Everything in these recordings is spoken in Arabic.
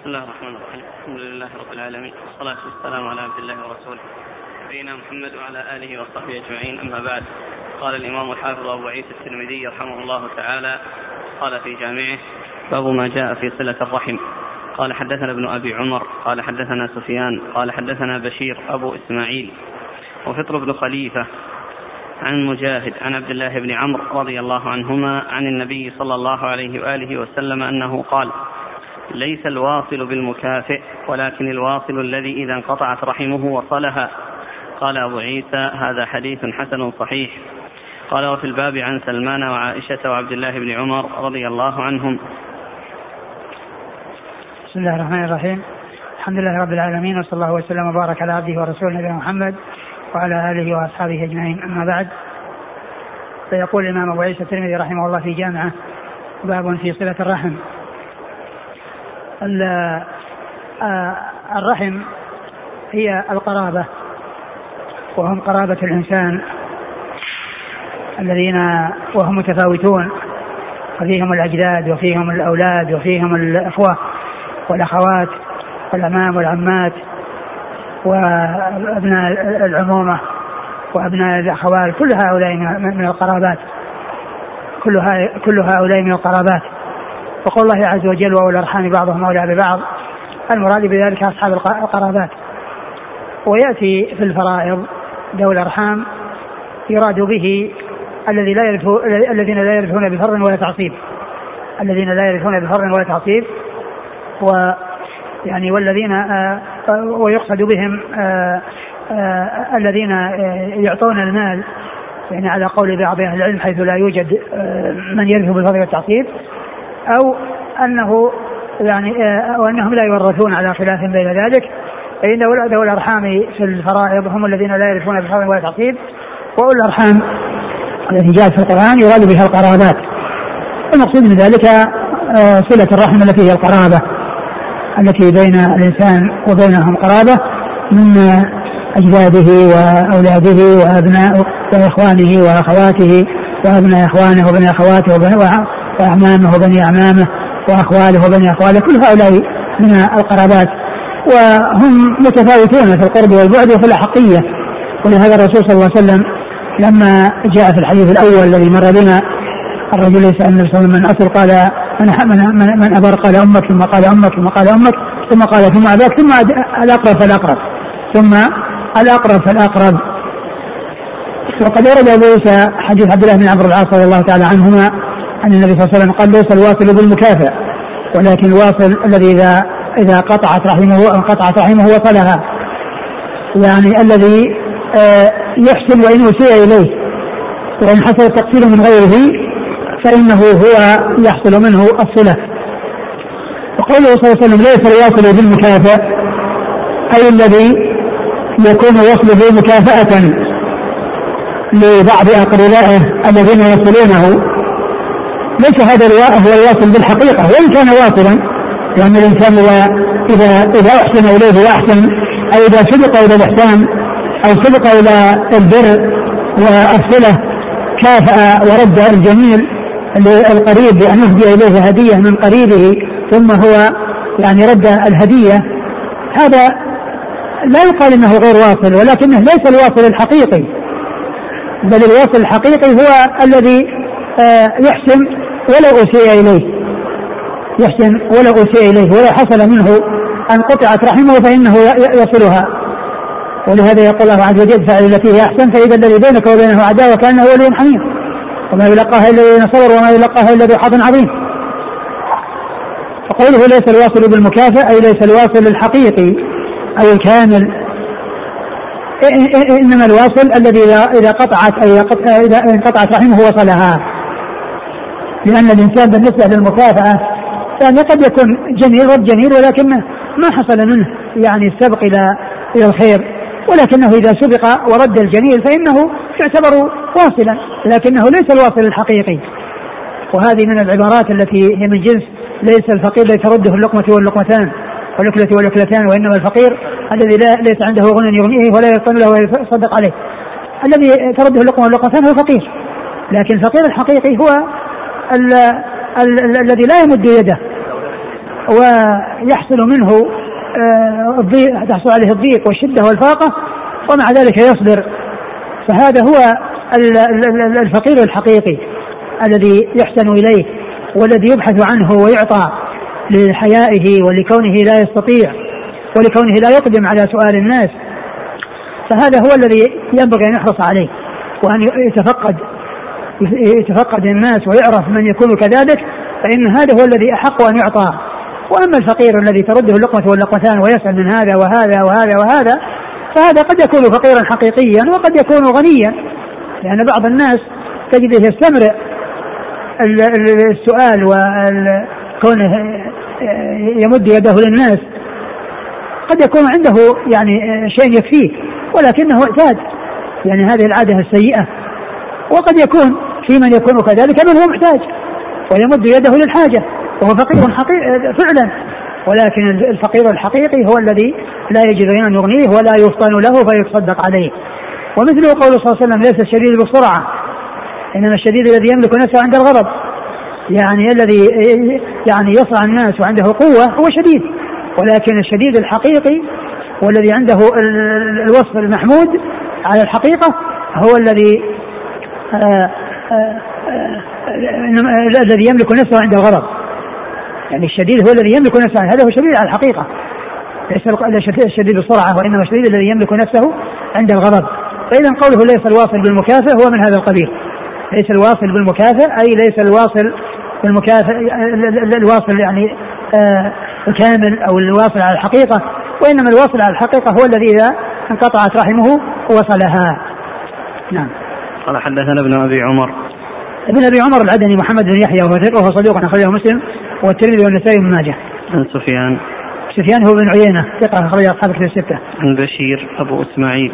بسم الله الرحمن الرحيم. الحمد لله رب العالمين. والصلاة والسلام على عبد الله ورسوله. نبينا محمد وعلى آله وصحبه أجمعين. أما بعد قال الإمام الحافظ أبو عيسى الترمذي رحمه الله تعالى قال في جامعه باب ما جاء في صلة الرحم. قال حدثنا ابن أبي عمر. قال حدثنا سفيان. قال حدثنا بشير أبو إسماعيل. وفطر بن خليفة عن مجاهد عن عبد الله بن عمرو رضي الله عنهما عن النبي صلى الله عليه وآله وسلم أنه قال ليس الواصل بالمكافئ ولكن الواصل الذي إذا انقطعت رحمه وصلها. قال أبو عيسى هذا حديث حسن صحيح. قال وفي الباب عن سلمان وعائشة وعبد الله بن عمر رضي الله عنهم. بسم الله الرحمن الرحيم. الحمد لله رب العالمين وصلى الله وسلم وبارك على عبده ورسوله نبينا محمد وعلى آله وأصحابه أجمعين أما بعد. فيقول الإمام أبو عيسى الترمذي رحمه الله في جامعه باب في صلة الرحم. الرحم هي القرابة وهم قرابة الإنسان الذين وهم متفاوتون وفيهم الأجداد وفيهم الأولاد وفيهم الأخوة والأخوات والأمام والعمات وأبناء العمومة وأبناء الأخوال كل هؤلاء من القرابات كل هؤلاء من القرابات. وقول الله عز وجل واولى الأرحام بعضهم أولى ببعض المراد بذلك أصحاب القرابات. ويأتي في الفرائض ذوي الأرحام يراد به الذي لا يرث الذين لا يرثون بفر ولا تعصيب. الذين لا يرثون بفر ولا تعصيب. و يعني والذين آه، آه، ويقصد بهم آه، الذين يعطون المال يعني على قول بعض أهل العلم حيث لا يوجد من يرث بالفضل والتعصيب أو أنه يعني وانهم لا يورثون على خلاف بين ذلك فإن ذوي الارحام في الفرائض هم الذين لا يرثون بفضل ولا تعصيب واولي الأرحام التي جاءت في القرآن يراد بها القرابات. المقصود من ذلك صلة الرحم التي هي القرابة التي بين الإنسان وبينهم قرابة من أجداده وأولاده وأبناء وإخوانه وأخواته وأبناء إخوانه وبني أخواته وأعمامه وبني أعمامه وأخواله وبني أخواله كل هؤلاء من القرابات. وهم متفاوتون في القرب والبعد وفي الأحقية. ولهذا الرسول صلى الله عليه وسلم لما جاء في الحديث الأول الذي مر بنا الرجل يسأل النبي صلى الله عليه وسلم من أصل؟ قال من من, من أبر؟ قال أمك. ثم قال أمك. ثم قال أمك. ثم قال ثم أباك. ثم الأقرب فالأقرب. ثم الأقرب فالأقرب. وقد ورد أبو عيسى حديث عبد الله بن عمرو العاص رضي الله تعالى عنهما أن النبي صلى الله عليه وسلم قال ليس الواصل بالمكافئ ولكن الواصل الذي إذا إذا قطعت رحمه انقطعت رحمه وصلها. يعني الذي آه، يحسن وإن أسيء إليه. وإن حصل التقصير من غيره فإنه هو يحصل منه الصلة. وقوله صلى الله عليه وسلم ليس الواصل بالمكافأة أي الذي يكون وصله مكافأة لبعض أقربائه الذين يصلونه. ليس هذا هو الواصل بالحقيقة وإن كان واصلا لأن الإنسان إذا إذا إذا أحسن إليه وأحسن أو إذا سبق إلى الإحسان أو سبق إلى البر والصلة كافأ ورد الجميل للقريب بأن يهدي إليه هدية من قريبه ثم هو يعني رد الهدية هذا لا يقال إنه غير واصل ولكنه ليس الواصل الحقيقي بل الواصل الحقيقي هو الذي آه، يحسن ولو اسيء إليه. يحسن ولو اسيء إليه ولو حصل منه أن قطعت رحمه فإنه يصلها. ولهذا يقول الله عز وجل فعل التي هي أحسن فإذا الذي بينك وبينه عداوة كأنه ولي حميم. وما يلقاها إلا الذين صبروا وما يلقاها إلا ذو حظ عظيم. فقوله ليس الواصل بالمكافئ أي ليس الواصل الحقيقي أو الكامل. إنما الواصل الذي اذا قطعت أي إذا انقطعت رحمه وصلها. لأن الإنسان بالنسبة للمكافاه يعني قد يكون جميل رد جميل ولكنه ما حصل منه يعني السبق إلى إلى الخير. ولكنه إذا سبق ورد الجميل فإنه يعتبر واصلا لكنه ليس الواصل الحقيقي. وهذه من العبارات التي هي من جنس ليس الفقير الذي ترده اللقمة واللقمتان. والأكلة والأكلتان وإنما الفقير الذي لا ليس عنده غنى يغنيه ولا يطن له ويصدق عليه. الذي ترده اللقمة واللقمتان هو الفقير لكن الفقير الحقيقي هو ال ال ال الذي لا يمد يده ويحصل منه آه، الضيق تحصل عليه الضيق والشدة والفاقة ومع ذلك يصبر فهذا هو الفقير الحقيقي الذي يحسن إليه والذي يبحث عنه ويعطى لحيائه ولكونه لا يستطيع ولكونه لا يقدم على سؤال الناس. فهذا هو الذي ينبغي أن يحرص عليه وأن يتفقد يتفقد الناس ويعرف من يكون كذلك فإن هذا هو الذي أحق أن يعطى. وأما الفقير الذي ترده اللقمة واللقمتان ويسأل من هذا وهذا وهذا وهذا فهذا قد يكون فقيرا حقيقيا وقد يكون غنيا. لأن بعض الناس تجده يستمرئ السؤال وكونه يمد يده للناس. قد يكون عنده يعني شيء يكفيه ولكنه اعتاد يعني هذه العادة السيئة. وقد يكون في من يكون كذلك من هو محتاج ويمد يده للحاجة وهو فقير حقيقي فعلا. ولكن الفقير الحقيقي هو الذي لا يجد غنى يغنيه ولا يفطن له فيتصدق عليه. ومثله قوله صلى الله عليه وسلم ليس الشديد بالسرعة إنما الشديد الذي يملك نفسه عند الغضب. يعني الذي يعني يصرع الناس وعنده قوة هو شديد. ولكن الشديد الحقيقي والذي عنده الوصف المحمود على الحقيقة هو الذي آه، الذي يملك نفسه عند الغضب يعني الشديد هو الذي يملك نفسه هذا هو شديد على الحقيقة. ليس الشديد السرعة وإنما الشديد الذي يملك نفسه عند الغضب فإذا قوله ليس الواصل بالمكافئ هو من هذا القبيل. ليس الواصل بالمكافئ أي ليس الواصل بالمكافئ الواصل يعني آه الكامل أو الواصل على الحقيقة. وإنما الواصل على الحقيقة هو الذي إذا انقطعت رحمه وصلها. نعم. قال حدثنا ابن أبي عمر ابن أبي عمر العدني محمد بن يحيى وهو ثقة وهو صدوق أخرجه مسلم والترمذي والنسائي بن ماجه عن سفيان سفيان هو بن عيينة ثقة أخرج أصحاب كتب الستة. عن بشير أبو إسماعيل.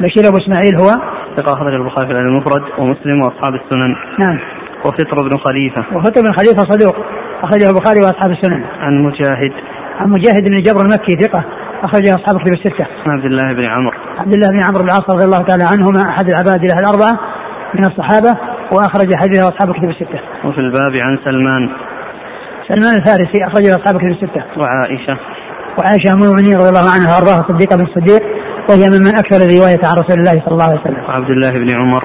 بشير أبو إسماعيل هو ثقة أخرج البخاري في المفرد ومسلم وأصحاب السنن. نعم. وفطر بن خليفة. وفطر بن خليفة صدوق أخرجه البخاري وأصحاب السنن. عن مجاهد. عن مجاهد بن جبر المكي ثقة أخرجه أصحاب كتب الستة. عبد الله بن عمرو. عبد الله بن عمرو بن العاص رضي الله تعالى عنهما أحد العباد له الأربعة من الصحابة وأخرج حديثه أصحاب كتب الستة. وفي الباب عن سلمان. سلمان الفارسي أخرجه أصحاب كتب الستة. وعائشة. وعائشة أم المؤمنين رضي الله عنها وأرضاها الصديقة بن الصديق وهي ممن أكثر الرواية عن رسول الله صلى الله عليه وسلم. وعبد الله بن عمر.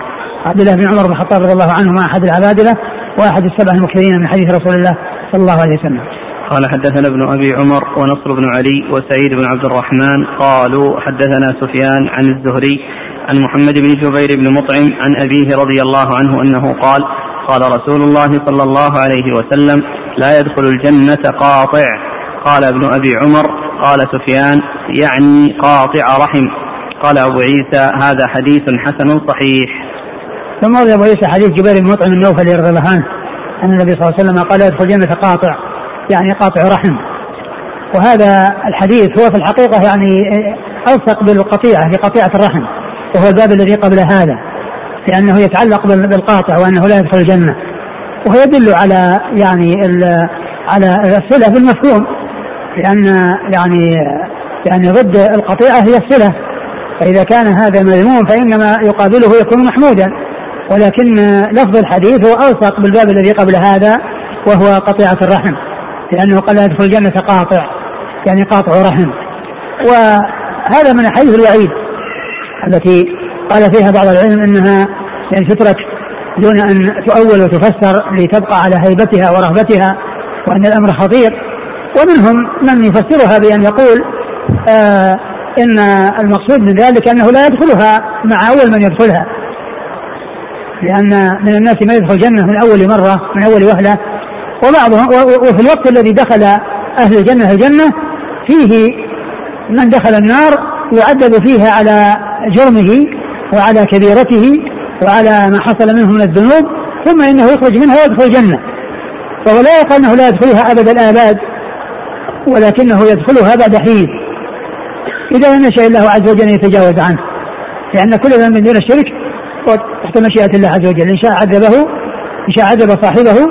عبد الله بن عمر بن الخطاب رضي الله عنهما أحد العبادلة وأحد السبع المكثرين من حديث رسول الله صلى الله عليه وسلم. قال حدثنا ابن أبي عمر ونصر بن علي وسعيد بن عبد الرحمن قالوا حدثنا سفيان عن الزهري عن محمد بن جبير بن مطعم عن أبيه رضي الله عنه أنه قال قال رسول الله صلى الله عليه وسلم لا يدخل الجنة قاطع. قال ابن أبي عمر قال سفيان يعني قاطع رحم. قال أبو عيسى هذا حديث حسن صحيح. ثم أبو عيسى حديث جبير بن مطعم النوفلي رضي الله عنه أن النبي صلى الله عليه وسلم قال يدخل الجنة قاطع. يعني قاطع رحم. وهذا الحديث هو في الحقيقة يعني ألصق بالقطيعة في قطيعة الرحم وهو الباب الذي قبل هذا لأنه يتعلق بالقاطع وأنه لا يدخل الجنة. وهو يدل على يعني على الصلة بالمفهوم لأن يعني يعني ضد القطيعة هي الصلة. فإذا كان هذا مذموم فإنما يقابله يكون محمودا. ولكن لفظ الحديث هو أوثق بالباب الذي قبل هذا وهو قطيعة الرحم. لأنه قال يدخل الجنة قاطع يعني قاطع رحم. وهذا من حيث الوعيد التي قال فيها بعض العلم إنها يعني تترك دون أن تؤول وتفسر لتبقى على هيبتها ورهبتها وأن الأمر خطير. ومنهم من يفسرها بأن يقول آه إن المقصود من ذلك أنه لا يدخلها مع أول من يدخلها. لأن من الناس من يدخل الجنة من أول مرة من أول وهلة. وبعضهم وفي الوقت الذي دخل أهل الجنة الجنة فيه من دخل النار يعذب فيها على جرمه وعلى كبيرته وعلى ما حصل منه من الذنوب ثم إنه يخرج منها ويدخل الجنة. فهو لا يقال أنه لا يدخلها أبد الآباد ولكنه يدخلها بعد حين. إذا لم يشاء الله عز وجل يتجاوز عنه لأن كل ذنب من دون الشرك تحت مشيئة الله عز وجل. إن شاء عذبه إن شاء عذب صاحبه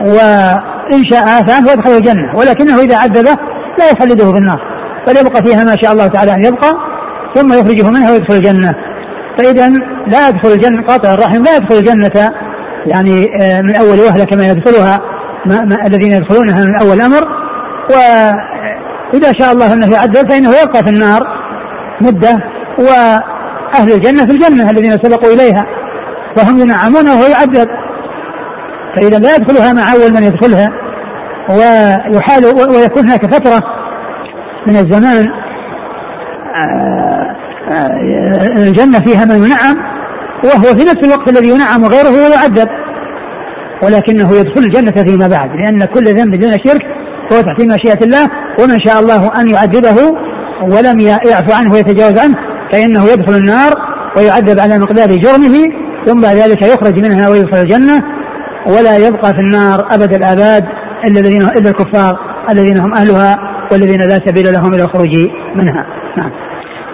وإن شاء عنه ويدخل الجنة ولكنه إذا عذبه لا يخلده في النار بل يبقى فيها ما شاء الله تعالى أن يبقى ثم يخرجه منها ويدخل الجنة. فإذا لا يدخل الجنة قاطع الرحم لا يدخل الجنة يعني آه، من أول وهلة كما يدخلها ما ما الذين يدخلونها من أول أمر. وإذا شاء الله أنه يعذب فإنه يبقى في النار مدة وأهل الجنة في الجنة الذين سبقوا إليها وهم ينعمون وهو يعذب. فإذا لا يدخلها مع أول من يدخلها ويحال ويكون هناك فترة من الزمان آه، آه، الجنة فيها من ينعم وهو في نفس الوقت الذي ينعم غيره ويعذب ولكنه يدخل الجنة فيما بعد لأن كل ذنب دون شرك هو تحت مشيئة الله ومن شاء الله أن يعذبه ولم يعفو عنه ويتجاوز عنه فإنه يدخل النار ويعذب على مقدار جرمه ثم بعد ذلك يخرج منها ويدخل الجنة ولا يبقى في النار أبد الآباد إلا الذين إلا الكفار الذين هم أهلها والذين لا سبيل لهم إلى الخروج منها نعم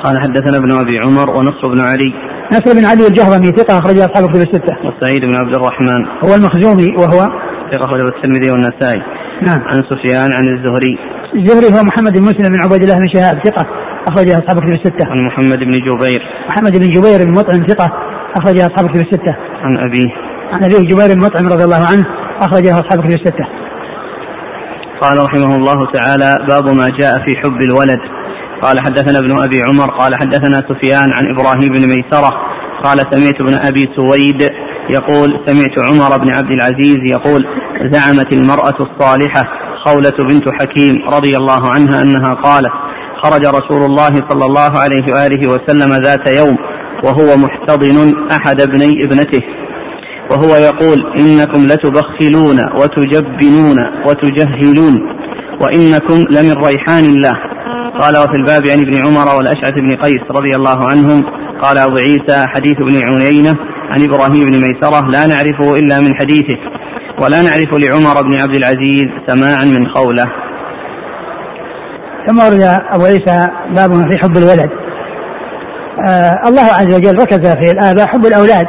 قال حدثنا ابن أبي عمر ونصر بن علي نصر بن علي الجهضمي ثقة أخرج أصحاب الكتب الستة. وسعيد بن عبد الرحمن هو المخزومي وهو ثقة أخرج الترمذي والنسائي. نعم. عن سفيان عن الزهري. الزهري هو محمد بن مسلم بن عبيد الله بن شهاب ثقة أخرج أصحاب الكتب الستة. عن محمد بن جبير. محمد بن جبير بن مطعم ثقة أخرج أصحاب الكتب الستة. عن أبيه. عن أبيه جبير مطعم رضي الله عنه أخرجه أصحاب الكتب الستة. قال رحمه الله تعالى باب ما جاء في حب الولد قال حدثنا ابن أبي عمر قال حدثنا سفيان عن إبراهيم بن ميسرة قال سمعت ابن أبي سويد يقول سمعت عمر بن عبد العزيز يقول زعمت المرأة الصالحة خولة بنت حكيم رضي الله عنها أنها قالت خرج رسول الله صلى الله عليه وآله وسلم ذات يوم وهو محتضن أحد ابني ابنته وهو يقول إنكم لتبخلون وتجبنون وتجهلون وإنكم لمن ريحان الله. قال وفي الباب عن ابن عمر والأشعث بن قيس رضي الله عنهم قال أبو عيسى حديث ابن عيينة عن إبراهيم بن ميسرة لا نعرفه إلا من حديثه ولا نعرف لعمر بن عبد العزيز سماعا من قوله. ثم ورد أبو عيسى باب في حب الولد. آه الله عز وجل ركز في الآباء حب الأولاد.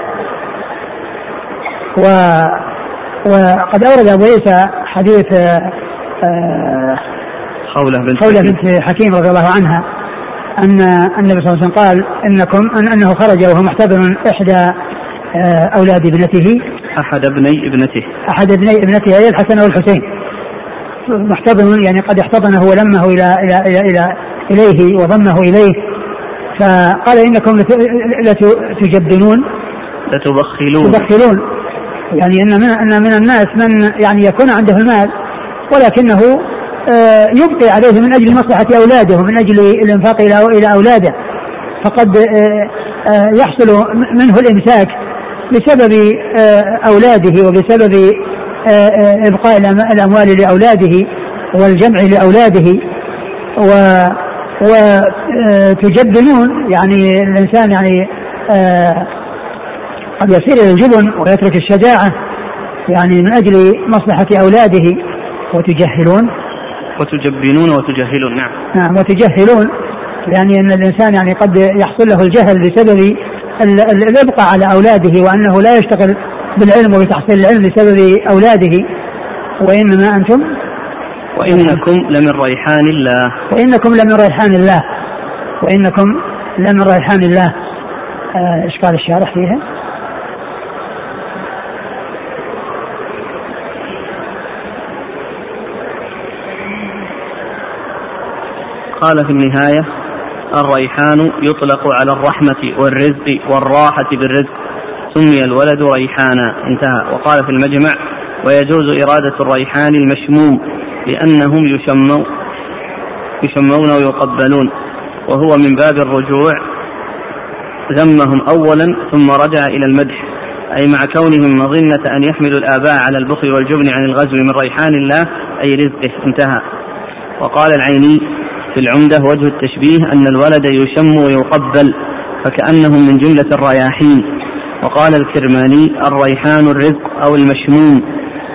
و وقد أورد أبو عيسى حديث آه خولة بنت خولة بنت حكيم رضي الله عنها أن النبي صلى الله عليه وسلم قال إنكم أن أنه خرج وهو محتضن إحدى آه، أولاد ابنته. أحد ابني ابنته. أحد ابني ابنته أي الحسن والحسين محتضن يعني قد احتضنه ولمه إلى إلى إلى, إلى إليه وضمه إليه. فقال إنكم لتجبنون. لتبخلون. تبخلون. يعني إن من إن من الناس من يعني يكون عنده المال ولكنه آه، يبقي عليه من أجل مصلحة أولاده ومن أجل الإنفاق إلى إلى أولاده. فقد آه، آه، يحصل منه الإمساك بسبب أولاده وبسبب إبقاء الأموال لأولاده والجمع لأولاده. و وتجبنون يعني الإنسان يعني قد يسير إلى الجبن ويترك الشجاعة يعني من أجل مصلحة أولاده وتجهلون. وتجبنون وتجهلون نعم. نعم وتجهلون يعني أن الإنسان يعني قد يحصل له الجهل بسبب الإبقاء على أولاده وأنه لا يشتغل بالعلم وبتحصيل العلم بسبب أولاده. وإنما أنتم؟ وإنكم لمن ريحان الله. وإنكم لمن ريحان الله. وإنكم لمن ريحان الله. آه، إيش قال الشارح فيها؟ قال في النهاية الريحان يطلق على الرحمة والرزق والراحة بالرزق. سمي الولد ريحانا. انتهى. وقال في المجمع ويجوز إرادة الريحان المشموم لأنهم يشمون يشمون ويقبلون. وهو من باب الرجوع ذمهم أولا ثم رجع إلى المدح. أي مع كونهم مظنة أن يحملوا الآباء على البخل والجبن عن الغزو من ريحان الله أي رزقه. انتهى. وقال العيني في العمدة وجه التشبيه أن الولد يشم ويقبل فكأنه من جملة الرياحين. وقال الكرماني الريحان الرزق أو المشموم.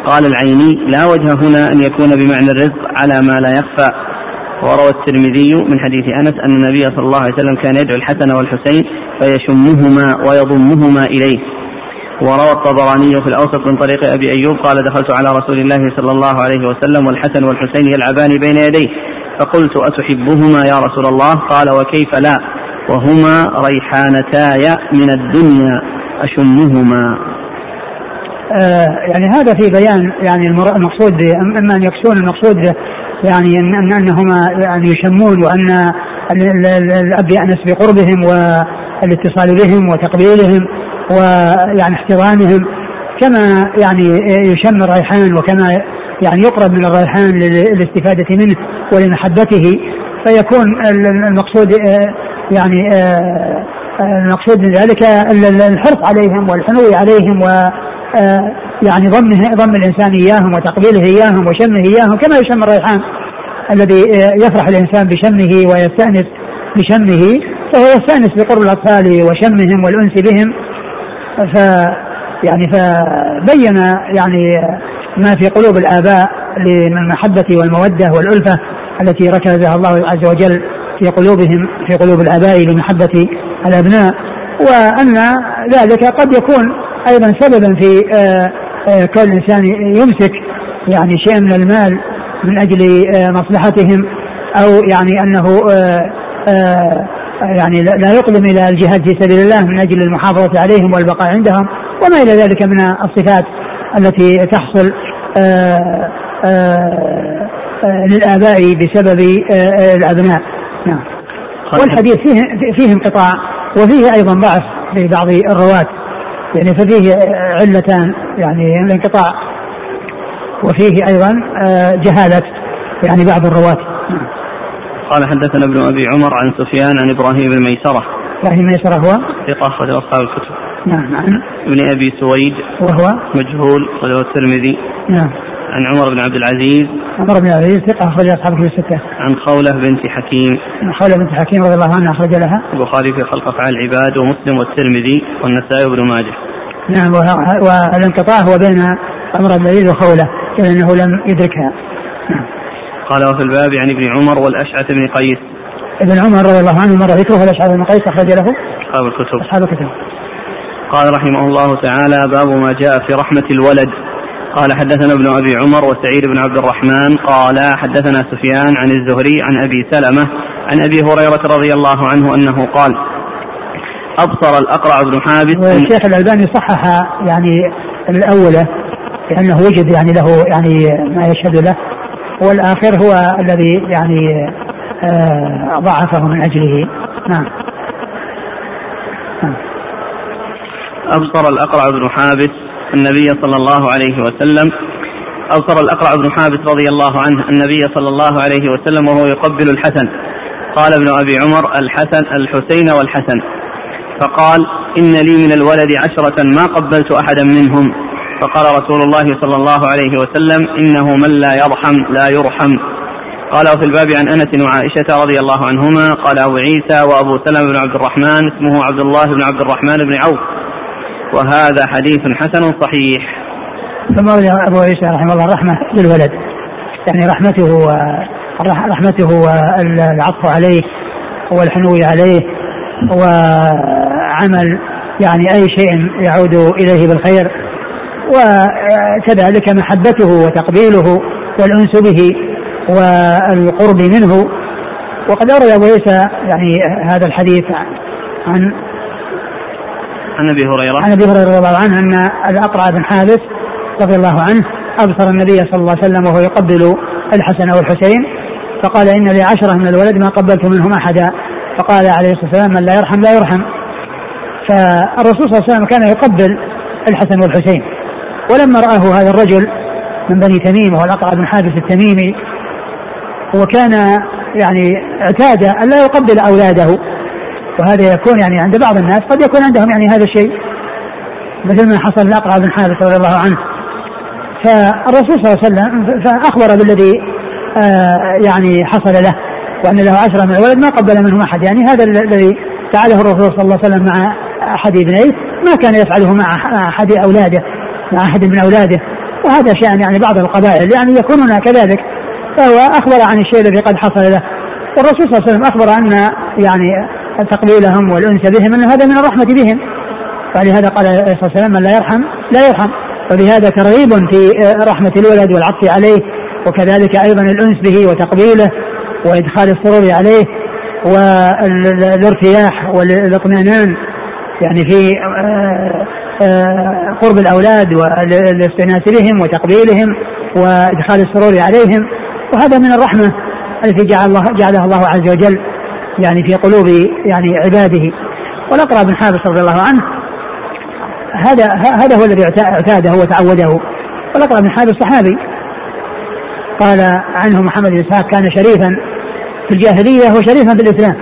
قال العيني لا وجه هنا أن يكون بمعنى الرزق على ما لا يخفى. وروى الترمذي من حديث أنس أن النبي صلى الله عليه وسلم كان يدعو الحسن والحسين فيشمهما ويضمهما إليه. وروى الطبراني في الأوسط من طريق أبي أيوب قال دخلت على رسول الله صلى الله عليه وسلم والحسن والحسين يلعبان بين يديه. فقلت أتحبهما يا رسول الله؟ قال وكيف لا؟ وهما ريحانتاي من الدنيا أشمهما. آه يعني هذا في بيان يعني المقصود أما أن يقصدون المقصود يعني ان أنهما يعني يشمون وأن الأب يأنس بقربهم والاتصال بهم وتقبيلهم ويعني احتضانهم كما يعني يشم الريحان وكما يعني يقرب من الريحان للاستفادة منه ولمحبته فيكون المقصود يعني المقصود من ذلك الحرص عليهم والحنو عليهم و يعني ضمه ضم الإنسان إياهم وتقبيله إياهم وشمه إياهم كما يشم الريحان الذي يفرح الإنسان بشمه ويستأنس بشمه فهو يستأنس بقرب الأطفال وشمهم والأنس بهم. ف يعني فبين يعني ما في قلوب الآباء من المحبه والمودة والألفة التي ركزها الله عز وجل في قلوبهم في قلوب الآباء لمحبة الأبناء. وأن ذلك قد يكون أيضا سببا في آه، آه، كون الإنسان يمسك يعني شيء من المال من أجل آه، مصلحتهم أو يعني أنه يعني لا يقدم إلى الجهاد في سبيل الله من أجل المحافظة عليهم والبقاء عندهم وما إلى ذلك من الصفات. التي تحصل للآباء بسبب الأبناء. نعم. والحديث فيه فيه انقطاع وفيه أيضا ضعف في بعض الرواة. يعني ففيه علتان يعني الانقطاع. وفيه أيضا آه، جهالة يعني بعض الرواة. قال حدثنا ابن أبي عمر عن سفيان عن إبراهيم بن ميسرة إبراهيم ميسرة هو؟ ثقة أخرج أصحاب الكتب. نعم عن ابن أبي سويد وهو مجهول أخرجه الترمذي نعم عن عمر بن عبد العزيز عمر بن عبد العزيز ثقة أخرج أصحاب الكتب الستة. عن خولة بنت حكيم. عن خولة بنت حكيم رضي الله عنها أخرج لها. البخاري في خلق أفعال العباد ومسلم والترمذي والنسائي وابن ماجه. نعم والانقطاع هو بين عمر بن العزيز وخولة لأنه لم يدركها. نعم. قال وفي الباب عن ابن عمر والأشعث بن قيس. ابن عمر رضي الله عنه مر ذكره والأشعث بن قيس أخرج له. أصحاب الكتب. أصحاب الكتب. قال رحمه الله تعالى باب ما جاء في رحمة الولد. قال حدثنا ابن أبي عمر وسعيد بن عبد الرحمن. قال حدثنا سفيان عن الزهري عن أبي سلمة عن أبي هريرة رضي الله عنه أنه قال أبصر الأقرع بن حابس. والشيخ الألباني صحح يعني الأولى لأنه وجد يعني له يعني ما يشهد له والآخر هو الذي يعني آه ضعفه من أجله. نعم. أبصر الأقرع بن حابس النبي صلى الله عليه وسلم. أبصر الأقرع بن حابس رضي الله عنه النبي صلى الله عليه وسلم وهو يقبل الحسن. قال ابن أبي عمر الحسن الحسين والحسن. فقال إن لي من الولد عشرة ما قبلت أحدا منهم. فقال رسول الله صلى الله عليه وسلم إنه من لا يرحم لا يرحم. قال وفي الباب عن أنس وعائشة رضي الله عنهما قال أبو عيسى وأبو سلمة بن عبد الرحمن اسمه عبد الله بن عبد الرحمن بن عوف. وهذا حديث حسن صحيح. ثم أبو عيسى رحمه الله الرحمة للولد. يعني رحمته رحمته والعطف عليه والحنو عليه وعمل يعني أي شيء يعود إليه بالخير. وكذلك محبته وتقبيله والأنس به والقرب منه. وقد أورد أبو عيسى يعني هذا الحديث عن عن أبي هريرة. عن أبي هريرة رضي الله عنه أن الاقرع بن حابس رضي الله عنه أبصر النبي صلى الله عليه وسلم وهو يقبل الحسن والحسين فقال إن لي عشرة من الولد ما قبلت منهم أحدا. فقال عليه الصلاة والسلام من لا يرحم لا يرحم. فالرسول صلى الله عليه وسلم كان يقبل الحسن والحسين. ولما رآه هذا الرجل من بني تميم وهو الأقرع بن حابس التميمي وكان يعني اعتاد أن لا يقبل أولاده. وهذا يكون يعني عند بعض الناس قد يكون عندهم يعني هذا الشيء. مثل ما حصل لأقرع بن حارث رضي الله عنه. فالرسول صلى الله عليه وسلم فأخبر بالذي آه يعني حصل له وأن له عشرة من الولد ما قبل منهم أحد. يعني هذا الذي فعله الرسول صلى الله عليه وسلم مع أحد ابنيه ما كان يفعله مع أحد أولاده مع أحد من أولاده. وهذا شأن يعني بعض القبائل. يعني يكونون كذلك. فهو أخبر عن الشيء الذي قد حصل له. والرسول صلى الله عليه وسلم أخبر أن يعني تقبيلهم والأنس بهم إن هذا من الرحمة بهم. فلهذا قال عليه وسلم من لا يرحم لا يرحم. ولهذا ترغيب في رحمة الولد والعطف عليه وكذلك أيضا الأنس به وتقبيله وإدخال السرور عليه والارتياح والاطمئنان يعني في آه، آه، قرب الأولاد والاستئناس بهم وتقبيلهم وإدخال السرور عليهم. وهذا من الرحمة التي جعل الله جعلها الله عز وجل. يعني في قلوب يعني عباده والأقرأ بن حابس رضي الله عنه. هذا هذا هو الذي اعتاده وتعوده. والأقرأ بن حابس صحابي قال عنه محمد بن إسحاق كان شريفا في الجاهلية وشريفا في الإسلام.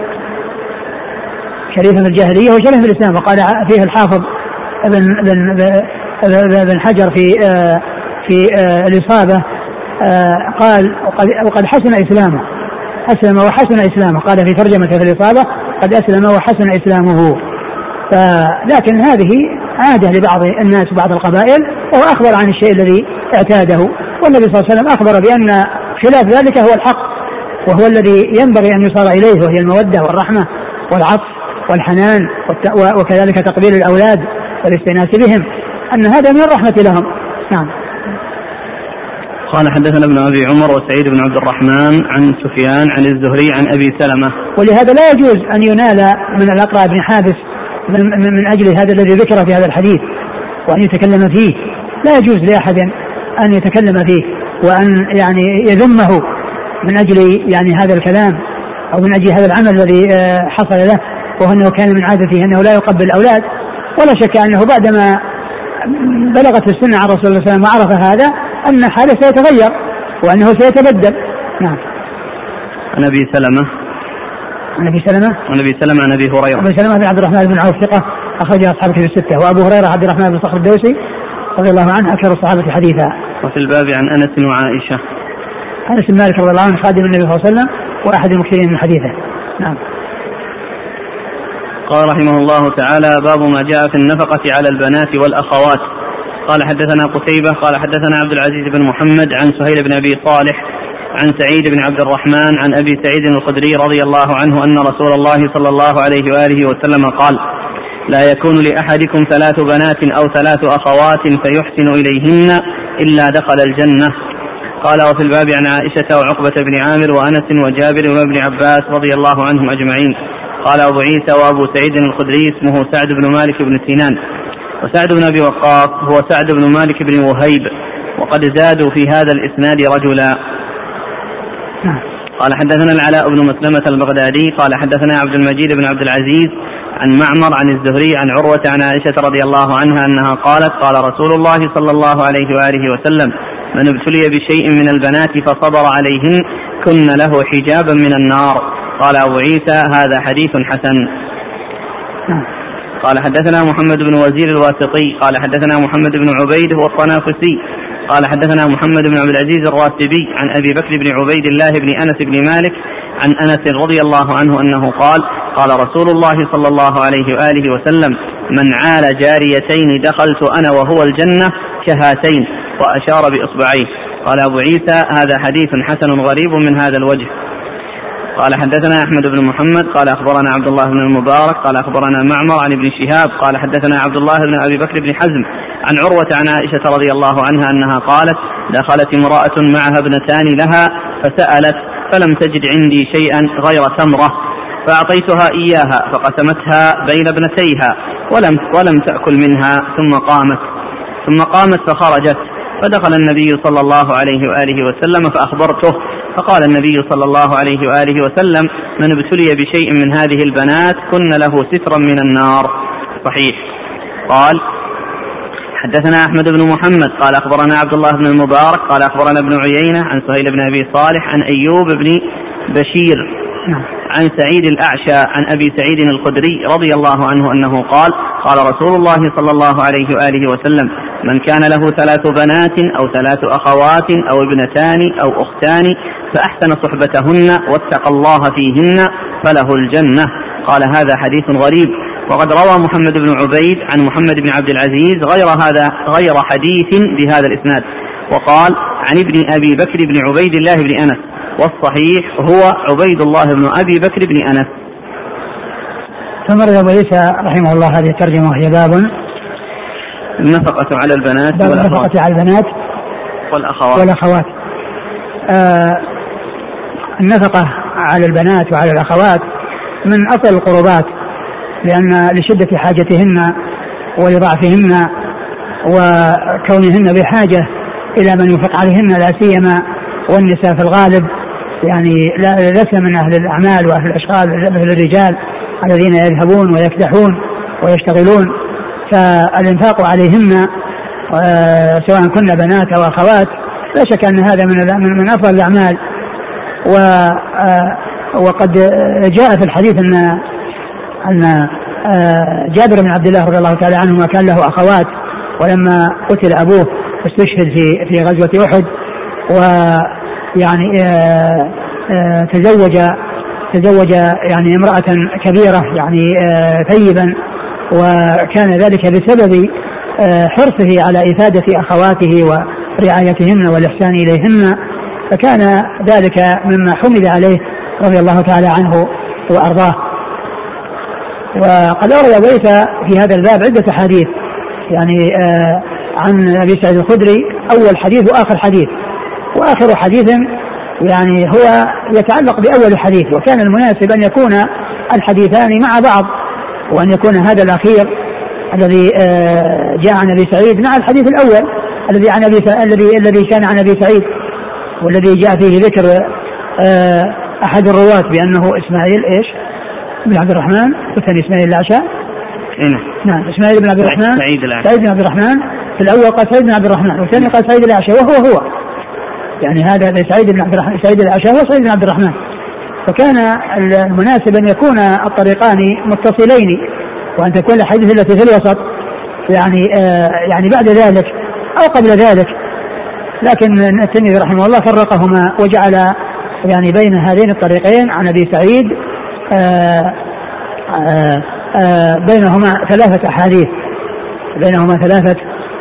شريفا في الجاهلية وشريفا في الإسلام. وقال فيه الحافظ ابن ابن ابن حجر في آه، في آه، الإصابة آه، قال وقد, حسن إسلامه. أسلم وحسن إسلامه. قال في ترجمته في الإصابة قد أسلم وحسن إسلامه. لكن هذه عادة لبعض الناس وبعض القبائل وهو أخبر عن الشيء الذي اعتاده. والنبي صلى الله عليه وسلم أخبر بأن خلاف ذلك هو الحق وهو الذي ينبغي أن يصار إليه وهي المودة والرحمة والعطف والحنان وكذلك تقبيل الأولاد والاستئناس بهم. أن هذا من الرحمة لهم. نعم. قال حدثنا ابن أبي عمر وسعيد بن عبد الرحمن عن سفيان عن الزهري عن أبي سلمة. ولهذا لا يجوز أن ينال من الاقرع بن حابس من, من أجل هذا الذي ذكر في هذا الحديث وأن يتكلم فيه. لا يجوز لأحد أن يتكلم فيه وأن يعني يذمه من أجل يعني هذا الكلام أو من أجل هذا العمل الذي آه، حصل له وهو أنه كان من عادته أنه لا يقبل الأولاد. ولا شك أنه بعدما بلغت السنة عن رسول الله صلى الله عليه وسلم وعرف هذا أن حاله سيتغير وأنه سيتبدل. نعم. عن أبي سلمة. عن أبي سلمة. عن أبي سلمة عن أبي هريرة. أبي سلمة بن عبد الرحمن بن عوف ثقة أخرج اصحاب كتب الستة وأبو هريرة عبد الرحمن بن صخر الدوسي رضي الله عنه أكثر الصحابة حديثا. وفي الباب عن أنس وعائشة. أنس بن مالك رضي الله عنه خادم النبي صلى الله عليه وسلم وأحد المكثرين من حديثه. نعم. قال رحمه الله تعالى باب ما جاء في النفقة على البنات والأخوات. قال حدثنا قتيبة قال حدثنا عبد العزيز بن محمد عن سهيل بن أبي صالح عن سعيد بن عبد الرحمن عن أبي سعيد الخدري رضي الله عنه أن رسول الله صلى الله عليه وآله وسلم قال لا يكون لأحدكم ثلاث بنات أو ثلاث أخوات فيحسن إليهن إلا دخل الجنة. قال وفي الباب عن عائشة وعقبة بن عامر وأنس وجابر وابن عباس رضي الله عنهم أجمعين. قال أبو عيسى وأبو سعيد الخدري اسمه سعد بن مالك بن سنان وسعد بن أبي وقاص هو سعد بن مالك بن وهيب وقد زادوا في هذا الإسناد رجلا. قال حدثنا العلاء بن مسلمة البغدادي قال حدثنا عبد المجيد بن عبد العزيز عن معمر عن الزهري عن عروة عن عائشة رضي الله عنها أنها قالت قال رسول الله صلى الله عليه وآله وسلم من ابتلي بشيء من البنات فصبر عليهن كن له حجابا من النار. قال أبو عيسى هذا حديث حسن. قال حدثنا محمد بن وزير الواسطي قال حدثنا محمد بن عبيد هو الطنافسي قال حدثنا محمد بن عبد العزيز الراسبي عن أبي بكر بن عبيد الله بن أنس بن مالك عن أنس رضي الله عنه أنه قال قال رسول الله صلى الله عليه وآله وسلم من عال جاريتين دخلت أنا وهو الجنة كهاتين وأشار بإصبعيه. قال أبو عيسى هذا حديث حسن غريب من هذا الوجه. قال حدثنا أحمد بن محمد قال أخبرنا عبد الله بن المبارك قال أخبرنا معمر عن ابن شهاب قال حدثنا عبد الله بن أبي بكر بن حزم عن عروة عن عائشة رضي الله عنها أنها قالت دخلت امرأة معها ابنتان لها فسألت فلم تجد عندي شيئا غير تمرة فأعطيتها إياها فقسمتها بين ابنتيها ولم ولم تأكل منها ثم قامت ثم قامت فخرجت فدخل النبي صلى الله عليه وآله وسلم فأخبرته فقال النبي صلى الله عليه وآله وسلم من ابتلي بشيء من هذه البنات كن له سترا من النار صحيح قال حدثنا أحمد بن محمد قال أخبرنا عبد الله بن المبارك قال أخبرنا ابن عيينة عن سهيل بن أبي صالح عن أيوب بن بشير نعم. عن سعيد الأعشى عن أبي سعيد الخدري رضي الله عنه أنه قال قال رسول الله صلى الله عليه وآله وسلم من كان له ثلاث بنات أو ثلاث أخوات أو ابنتان أو أختان فأحسن صحبتهن واتقى الله فيهن فله الجنة. قال هذا حديث غريب. وقد روى محمد بن عبيد عن محمد بن عبد العزيز غير هذا غير حديث بهذا الإسناد. وقال عن ابن أبي بكر بن عبيد الله بن أنس. والصحيح هو عبيد الله بن أبي بكر بن أنس. ثم أبو عيسى رحمه الله هذه الترجمة وهي باب. النفقة على البنات باب النفقة على البنات والأخوات. والأخوات. آه النفقة على البنات وعلى الأخوات من أفضل القربات لأن لشدة حاجتهن ولضعفهن وكونهن بحاجة إلى من ينفق عليهن لا سيما والنساء في الغالب يعني لسنا من أهل الأعمال وأهل الأشغال مثل الرجال الذين يذهبون ويكدحون ويشتغلون. فالإنفاق عليهن آه، سواء كن بنات أو أخوات لا شك أن هذا من من أفضل الأعمال. و آه، وقد جاء في الحديث أن أن آه، جابر بن عبد الله رضي الله تعالى عنهما كان له أخوات ولما قتل أبوه استشهد في في غزوة أحد ويعني تزوج تزوج يعني امرأة كبيرة يعني ثيبا وكان ذلك بسبب آه، حرصه على إفادة أخواته ورعايتهن والإحسان إليهن. فكان ذلك مما حمد عليه رضي الله تعالى عنه وأرضاه. وقد أورد ليس في هذا الباب عدة حديث يعني آه عن أبي سعيد الخدري أول حديث وآخر حديث. وآخر حديث يعني هو يتعلق بأول حديث وكان المناسب أن يكون الحديثان مع بعض وأن يكون هذا الأخير الذي آه، جاء عن أبي سعيد مع الحديث الأول الذي عن أبي الذي الذي كان عن أبي سعيد. والذي جاء فيه ذكر آه، أحد الرواة بأنه إسماعيل إيش؟ بن عبد الرحمن والثاني إسماعيل الأعشى. نعم نعم إسماعيل بن عبد الرحمن. سعيد الأعشى. سعيد بن عبد الرحمن. في الأول قال سعيد بن عبد الرحمن والثاني قال سعيد الأعشى وهو هو. يعني هذا سعيد بن عبد الرحمن سعيد الأعشى هو سعيد بن عبد الرحمن. فكان المناسب أن يكون الطريقان متصلين وأن تكون الأحاديث التي في الوسط. يعني آه يعني بعد ذلك أو قبل ذلك. لكن الترمذي رحمه الله فرقهما وجعل يعني بين هذين الطريقين عن أبي سعيد آه آه آه بينهما ثلاثة أحاديث بينهما ثلاثة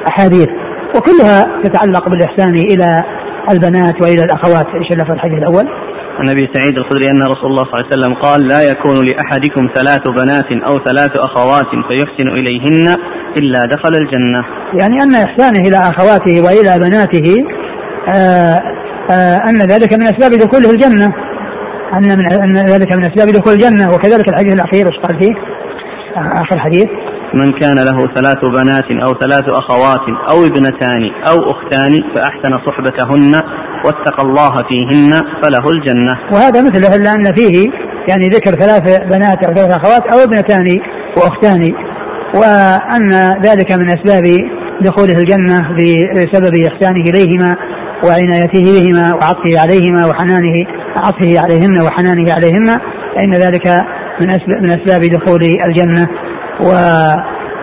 أحاديث وكلها تتعلق بالإحسان إلى البنات وإلى الأخوات إيش الحديث الأول؟ عن أبي سعيد الخدري أن رسول الله صلى الله عليه وسلم قال لا يكون لأحدكم ثلاث بنات أو ثلاث أخوات فيحسن إليهن إلا دخل الجنة. يعني أن إحسانه إلى أخواته وإلى بناته آآ آه، آآ آه، أن ذلك من أسباب دخوله الجنة. أن من أن ذلك من أسباب دخول الجنة وكذلك الحديث الأخير إيش قال فيه؟ آخر حديث من كان له ثلاث بنات أو ثلاث أخوات أو ابنتان أو أختان فأحسن صحبتهن واتقى الله فيهن فله الجنة. وهذا مثله إلا أن فيه يعني ذكر ثلاث بنات أو ثلاث أخوات أو ابنتان وأختان وأن ذلك من أسباب دخوله الجنة بسبب إحسانه إليهما وعنايته بهما وعطفه عليهما وحنانه عطفه عليهن وحنانه عليهن فإن ذلك من أسباب, دخول الجنة. و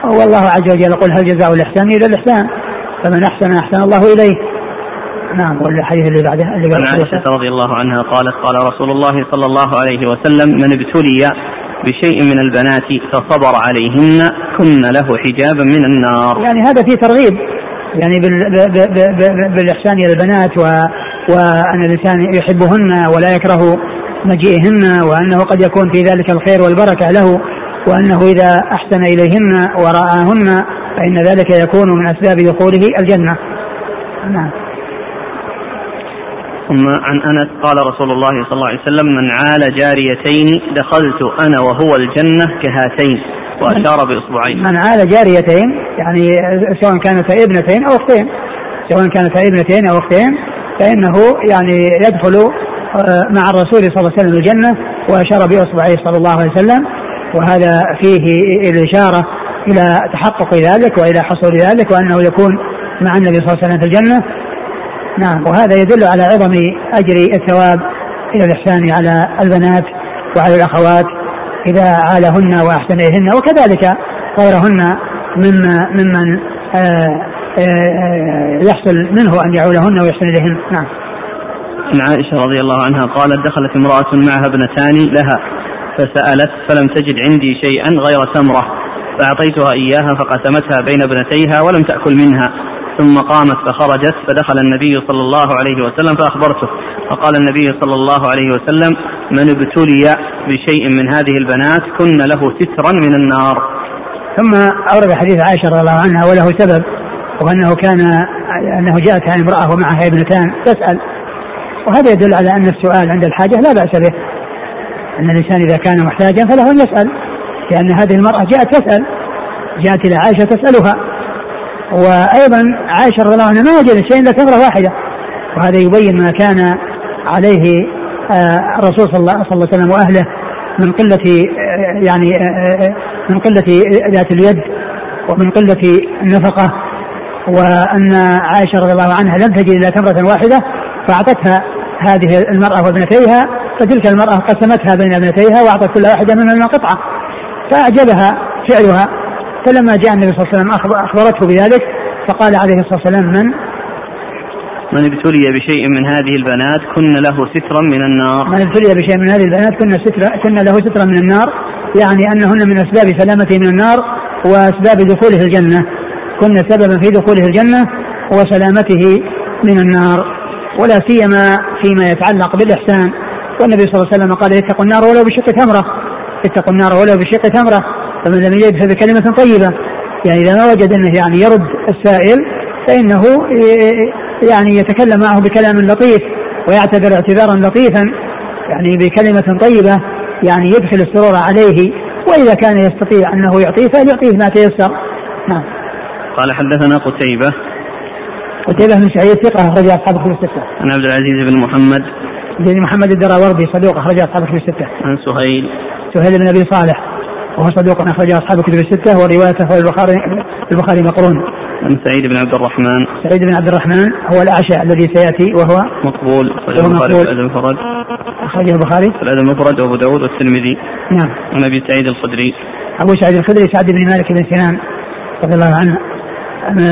والله عز وجل يقول هل جزاء الإحسان إلا الإحسان؟ فمن أحسن أحسن الله إليه. نعم والحديث اللي بعده اللي بعده. عن عائشة رضي الله عنها قالت قال رسول الله صلى الله عليه وسلم من ابتلي بشيء من البنات فصبر عليهن كن له حجابا من النار. يعني هذا فيه ترغيب. يعني بالإحسان إلى البنات و وأن الإنسان يحبهن ولا يكره مجيئهن وأنه قد يكون في ذلك الخير والبركة له. وأنه إذا أحسن إليهن ورآهن فإن ذلك يكون من أسباب دخوله الجنة. نعم. ثم عن أنس قال رسول الله صلى الله عليه وسلم من عال جاريتين دخلت أنا وهو الجنة كهاتين. وأشار بإصبعين. من عال جاريتين يعني سواء كانتا ابنتين أو أختين. سواء كانتا ابنتين أو أختين فإنه يعني يدخل آه، مع الرسول صلى الله عليه وسلم الجنة وأشار بإصبعيه صلى الله عليه وسلم. وهذا فيه الإشارة إلى تحقق ذلك وإلى حصول ذلك وأنه يكون مع النبي صلى الله عليه وسلم في الجنة. نعم وهذا يدل على عظم أجر الثواب إلى الإحسان على البنات وعلى الأخوات إذا عالهن وأحسن إليهن وكذلك غيرهن مما ممن آه، آآ آه، يحصل منه أن يعولهن ويحسن إليهن. نعم. عن عائشة رضي الله عنها قالت دخلت امرأة معها ابنتان لها. فسألت فلم تجد عندي شيئا غير تمرة فأعطيتها إياها فقسمتها بين ابنتيها ولم تأكل منها. ثم قامت فخرجت فدخل النبي صلى الله عليه وسلم فأخبرته فقال النبي صلى الله عليه وسلم من ابتلي بشيء من هذه البنات كن له سترا من النار. ثم أورد حديث عائشة رضي الله عنها وله سبب وأنه كان أنه جاءت امرأة ومعها ابنتان تسأل وهذا يدل على أن السؤال عند الحاجة لا بأس به. أن الإنسان إذا كان محتاجا فله أن يسأل لأن هذه المرأة جاءت تسأل جاءت إلى عائشة تسألها. وأيضا عائشة رضي الله عنها ما وجدت شيء إلا تمره واحدة. وهذا يبين ما كان عليه آه، الرسول صلى الله عليه وسلم وأهله من قلة آه، يعني آه، من قلة ذات اليد ومن قلة النفقة. وأن عائشة رضي الله عنها لم تجد إلا تمره واحدة فأعطتها هذه المرأة وابنتيها فتلك المرأة قسمتها بين ابنتيها وأعطت كل واحدة منهما قطعة. فأعجبها فعلها فلما جاء النبي صلى الله عليه وسلم أخبرته بذلك فقال عليه الصلاة والسلام من؟ من ابتلي بشيء من هذه البنات كن له سترا من النار. من ابتلي بشيء من هذه البنات كن سترا كن له سترا من النار يعني أنهن من أسباب سلامته من النار وأسباب دخوله الجنة. كن سببا في دخوله الجنة وسلامته من النار ولا سيما فيما يتعلق بالإحسان. والنبي صلى الله عليه وسلم قال اتقوا النار ولو بشق تمرة. اتقوا النار ولو بشق تمرة. فمن لم يجد فبكلمة طيبة. يعني إذا ما وجد أنه يعني يرد السائل فإنه يعني يتكلم معه بكلام لطيف ويعتبر اعتبارا لطيفا يعني بكلمة طيبة يعني يدخل السرور عليه. وإذا كان يستطيع أنه يعطيه فليعطيه ما تيسر. نعم. قال حدثنا قتيبة. قتيبة بن سعيد ثقة أخرج أصحاب كتب الستة. عن عبد العزيز بن محمد. بن محمد الدراوردي صدوق أخرج أصحاب كتب الستة. عن سهيل. سهيل بن أبي صالح وهو صدوق أخرج أصحاب كتب الستة وروايته البخاري البخاري مقرون. عن سعيد بن عبد الرحمن. سعيد بن عبد الرحمن هو الأعشى الذي سيأتي وهو مقبول. أخرجه البخاري في المفرد. أخرجه البخاري. في الأدب المفرد وأبو داود والترمذي. نعم. عن أبي سعيد الخدري. أبو سعيد الخدري سعد بن مالك بن سنان رضي الله عنه من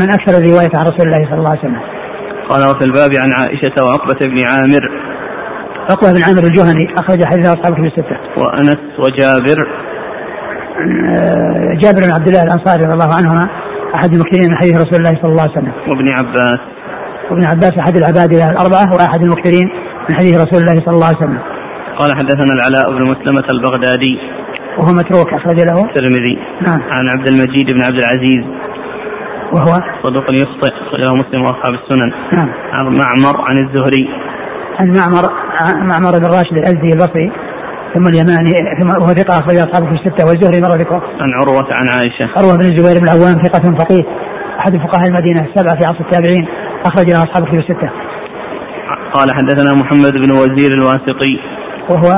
من أكثر الرواية عن رسول الله صلى الله عليه وسلم. قال وفي الباب عن عائشة وعقبة بن عامر. عقبة بن عامر الجهني أخرج حديث أصحاب في الستة. وأنس وجابر. آه، جابر بن عبد الله الأنصاري رضي الله عنهما أحد المكثرين من حديث رسول الله صلى الله عليه وسلم. وابن عباس. وابن عباس أحد العبادلة الأربعة وأحد المكثرين من حديث رسول الله صلى الله عليه وسلم. قال حدثنا العلاء بن مسلمة البغدادي. وهو متروك أخرج له. الترمذي. نعم. عن عبد المجيد بن عبد العزيز. وهو صدوق يخطئ أخرجه مسلم وأصحاب السنن نعم عن معمر عن الزهري عن معمر معمر بن راشد الأزدي البصري ثم اليماني ثم وهو ثقة أخرج أصحابه في الستة والزهري مرة ذكره. عن عروة عن عائشة. عروة بن الزبير بن العوام ثقة فقيه أحد فقهاء المدينة السبعة في عصر التابعين أخرج له أصحابه في الستة. قال حدثنا محمد بن وزير الواسطي وهو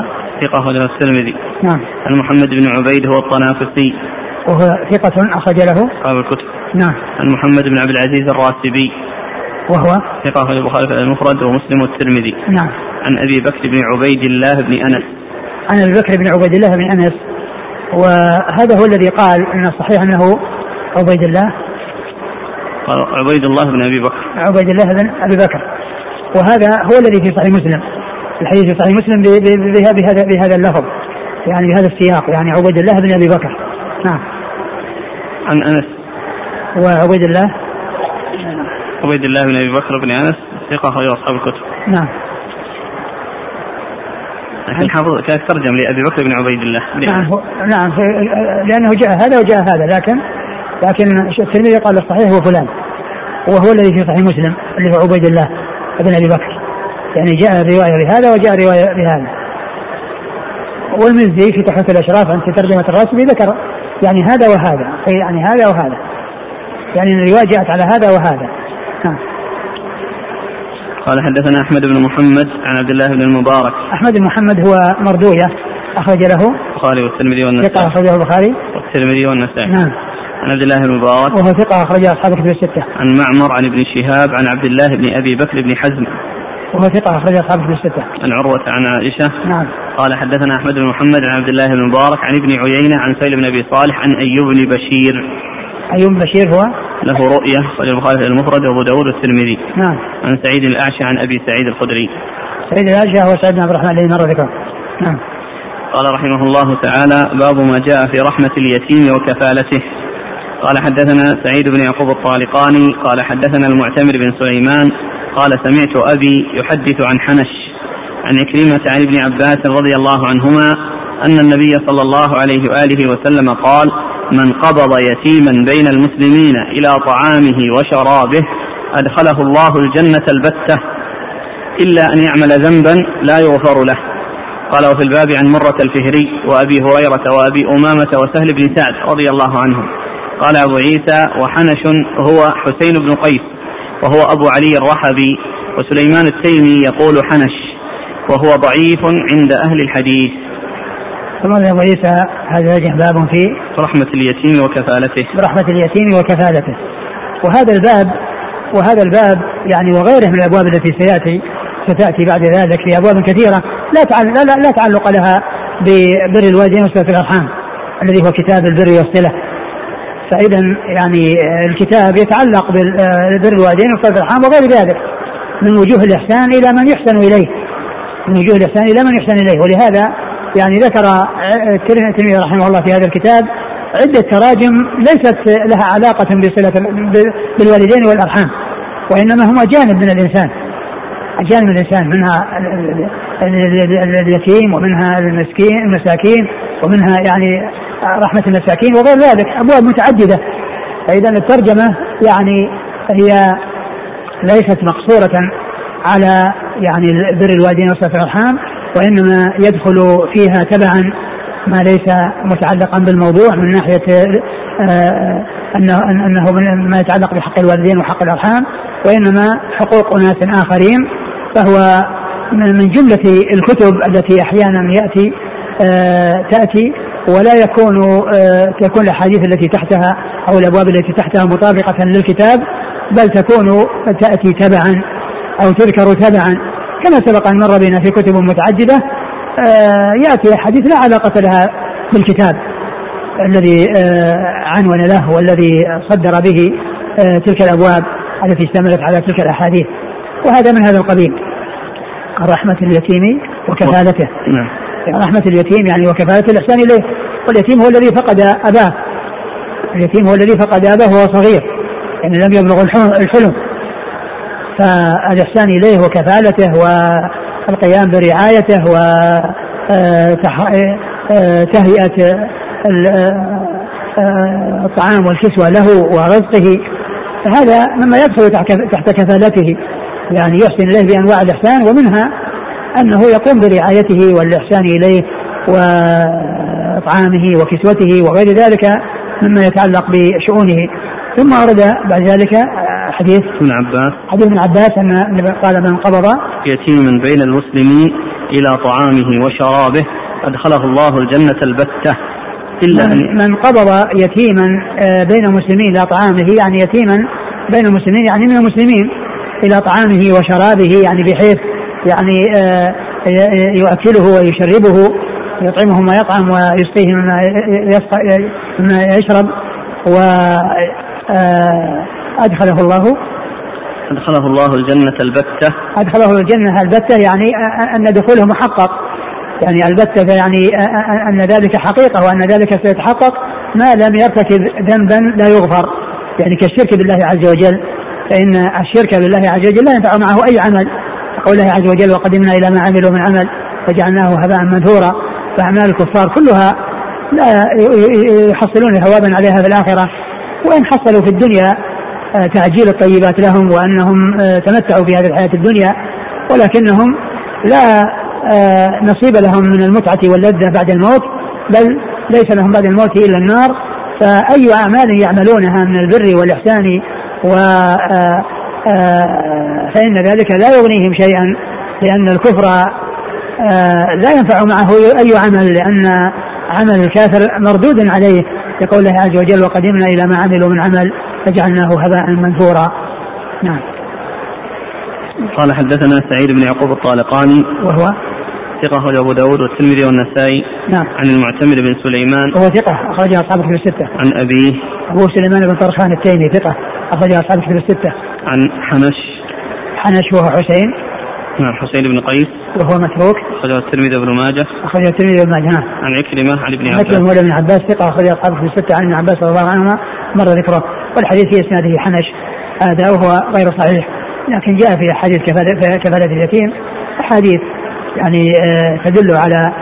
ثقة أخرج له الترمذي. نعم. عن محمد بن عبيد هو الطنافسي. وهو ثقة أخرج له أصحاب الكتب. نعم. عن محمد بن عبد العزيز الراسبي. وهو؟ ثقة أخرج البخاري المفرد ومسلم والترمذي. نعم. عن أبي بكر بن عبيد الله بن أنس. عن أبي بكر بن عبيد الله بن أنس. وهذا هو الذي قال إن الصحيح أنه عبيد الله. قال عبيد الله بن أبي بكر. عبيد الله بن أبي بكر. وهذا هو الذي في صحيح مسلم. الحديث في صحيح مسلم بهذا بهذا اللفظ. يعني بهذا السياق. يعني عبيد الله بن أبي بكر. نعم. عن أنس. وعبيد الله. عبيد الله بن أبي بكر بن أنس ثقة أخرجه أصحاب الكتب. نعم. لكن حافظ كانت ترجم لابي بكر بن عبيد الله؟ نعم نعم لأنه جاء هذا وجاء هذا لكن لكن الترمذي قال الصحيح هو فلان. وهو الذي في صحيح مسلم اللي هو عبيد الله بن أبي بكر. يعني جاء الرواية بهذا وجاء روايه بهذا. والمزي في تحفة الأشراف عند ترجمه الراسبي ذكر يعني هذا وهذا يعني هذا وهذا. يعني الرواية جاءت على هذا وهذا. نعم. قال حدثنا أحمد بن محمد عن عبد الله بن المبارك. أحمد بن محمد هو مردويه أخرج له البخاري والترمذي والنسائي. ثقة أخرجه البخاري. والترمذي والنسائي. نعم. عن عبد الله بن المبارك. وهو ثقة أخرج أصحاب كتب الستة. عن معمر عن ابن شهاب عن عبد الله بن أبي بكر بن حزم. وهو ثقة أخرج أصحاب كتب الستة. عن عروة عن عائشة. نعم. قال حدثنا أحمد بن محمد عن عبد الله بن المبارك عن ابن عيينة عن سهيل بن أبي صالح عن أيوب بن بشير. أيوب بن بشير هو؟ له رؤية قال البخاري المفرد وأبو داود والترمذي. نعم. عن سعيد الأعشى عن أبي سعيد الخدري. سعيد الأعشى هو سعيد بن عبد الرحمن الذي مر ذكره نعم. قال رحمه الله تعالى باب ما جاء في رحمة اليتيم وكفالته. قال حدثنا سعيد بن يعقوب الطالقاني قال حدثنا المعتمر بن سليمان قال سمعت أبي يحدث عن حنش عن عكرمة عن ابن عباس رضي الله عنهما أن النبي صلى الله عليه وآله وسلم قال من قبض يتيما بين المسلمين إلى طعامه وشرابه أدخله الله الجنة البتة إلا أن يعمل ذنبا لا يغفر له. قال وفي الباب عن مرة الفهري وأبي هريرة وأبي أمامة وسهل بن سعد رضي الله عنهم. قال أبو عيسى وحنش هو حسين بن قيس وهو أبو علي الرحبي وسليمان التيمي يقول حنش وهو ضعيف عند أهل الحديث. أبو عيسى هذا يجه باب في رحمة اليتيم وكفالته. برحمة اليتيم وكفالته. وهذا الباب وهذا الباب يعني وغيره من الأبواب التي سياتي ستأتي بعد ذلك في أبواب كثيرة لا تعلق لا, لا تعلق لها ببر الوالدين وصله الأرحام الذي هو كتاب البر والصلة. فاذا يعني الكتاب يتعلق ببر الوالدين وصله الأرحام وغير ذلك من وجوه الإحسان إلى من يحسن إليه. من وجوه الإحسان إلى من يحسن إليه. ولهذا يعني ذكر الترمذي رحمه الله في هذا الكتاب عدة تراجم ليست لها علاقة بصلة بالوالدين والأرحام وإنما هما جانب من الإنسان جانب من الإنسان منها اليتيم ومنها المسكين المساكين ومنها يعني رحمة المساكين وغير ذلك أبواب متعددة. فإذا الترجمة يعني هي ليست مقصورة على يعني بر الوالدين وصلة الأرحام وإنما يدخل فيها تبعا ما ليس متعلقا بالموضوع من ناحية آه، أنه أنه ما يتعلق بحق الوالدين وحق الأرحام وإنما حقوق أناس آخرين فهو من جملة الكتب التي أحيانا يأتي آه، تأتي ولا يكون آه، تكون الأحاديث التي تحتها أو الأبواب التي تحتها مطابقة للكتاب بل تكون تأتي تبعا أو تذكر تبعا. كما سبق أن مر بنا في كتب متعددة آه، يأتي احاديث لا علاقة لها بالكتاب الذي آه، عنون له والذي صدر به آه، تلك الأبواب التي اشتملت على تلك الأحاديث. وهذا من هذا القبيل رحمة اليتيم وكفالته. نعم. رحمة اليتيم يعني وكفالة الإحسان إليه. واليتيم هو الذي فقد أباه. اليتيم هو الذي فقد أباه وهو صغير يعني لم يبلغ الحلم. فالإحسان إليه وكفالته القيام برعايته وتهيئة الطعام والكسوة له ورزقه. فهذا مما يدخل تحت كفالته يعني يحسن إليه بأنواع الإحسان ومنها أنه يقوم برعايته والإحسان إليه وإطعامه وكسوته وغير ذلك مما يتعلق بشؤونه. ثم ورد بعد ذلك حديث ابن عباس. حديث ابن عباس أن قال من قبض يتيما بين المسلمين إلى طعامه وشرابه أدخله الله الجنة البتة. إلا أن من قبض يتيما آه، بين المسلمين إلى طعامه يعني يتيما بين المسلمين يعني من المسلمين إلى طعامه وشرابه يعني بحيث يعني آه، يؤكله ويشربه يطعمه ما يطعم ويسقيه مما يشرب و آه، أدخله الله. أدخله الله الجنة البتة. أدخله الجنة البتة يعني أن دخوله محقق. يعني البتة يعني أن ذلك حقيقة وأن ذلك سيتحقق. ما لم يرتكب ذنبا لا يغفر. يعني كالشرك بالله عز وجل. فإن الشرك بالله عز وجل لا ينفع معه أي عمل. قول الله عز وجل وقدمنا إلى ما عملوا من عمل فجعلناه هباء منثورا. فأعمال الكفار كلها لا يحصلون ثوابا عليها في الآخرة. وإن حصلوا في الدنيا تعجيل الطيبات لهم وأنهم آه، تمتعوا في هذه الحياة الدنيا ولكنهم لا آه، نصيب لهم من المتعة واللذة بعد الموت بل ليس لهم بعد الموت إلا النار. فأي أعمال يعملونها من البر والإحسان و فإن ذلك لا يغنيهم شيئا لأن الكفر لا ينفع معه أي عمل لأن عمل الكافر مردود عليه لقول الله عز وجل وقدمنا إلى ما عملوا من عمل فجعلناه هباء منثورا. نعم. قال حدثنا سعيد بن يعقوب الطالقاني. وهو؟ ثقة أبو داود والترمذي والنسائي. نعم. عن المعتمر بن سليمان. وهو ثقة أخرجه أصحاب الكتب الستة. عن أبيه. أبو سليمان بن طرخان التيمي ثقة أخرجه أصحاب الكتب الستة. عن حنش. حنش وهو حسين. نعم حسين بن قيس. وهو متروك. أخرجه الترمذي وابن ماجه. أخرجه الترمذي وابن ماجه نعم. عن عكرمة عن ابن عباس عكرمة مولى ابن عباس ثقة أخرجه أصحاب الكتب الستة. عن ابن عباس رضي الله عنهما مر ذكره. والحديث في إسناده حنش هذا وهو غير صحيح. لكن جاء في احاديث كفالة اليتيم احاديث يعني آه، تدل على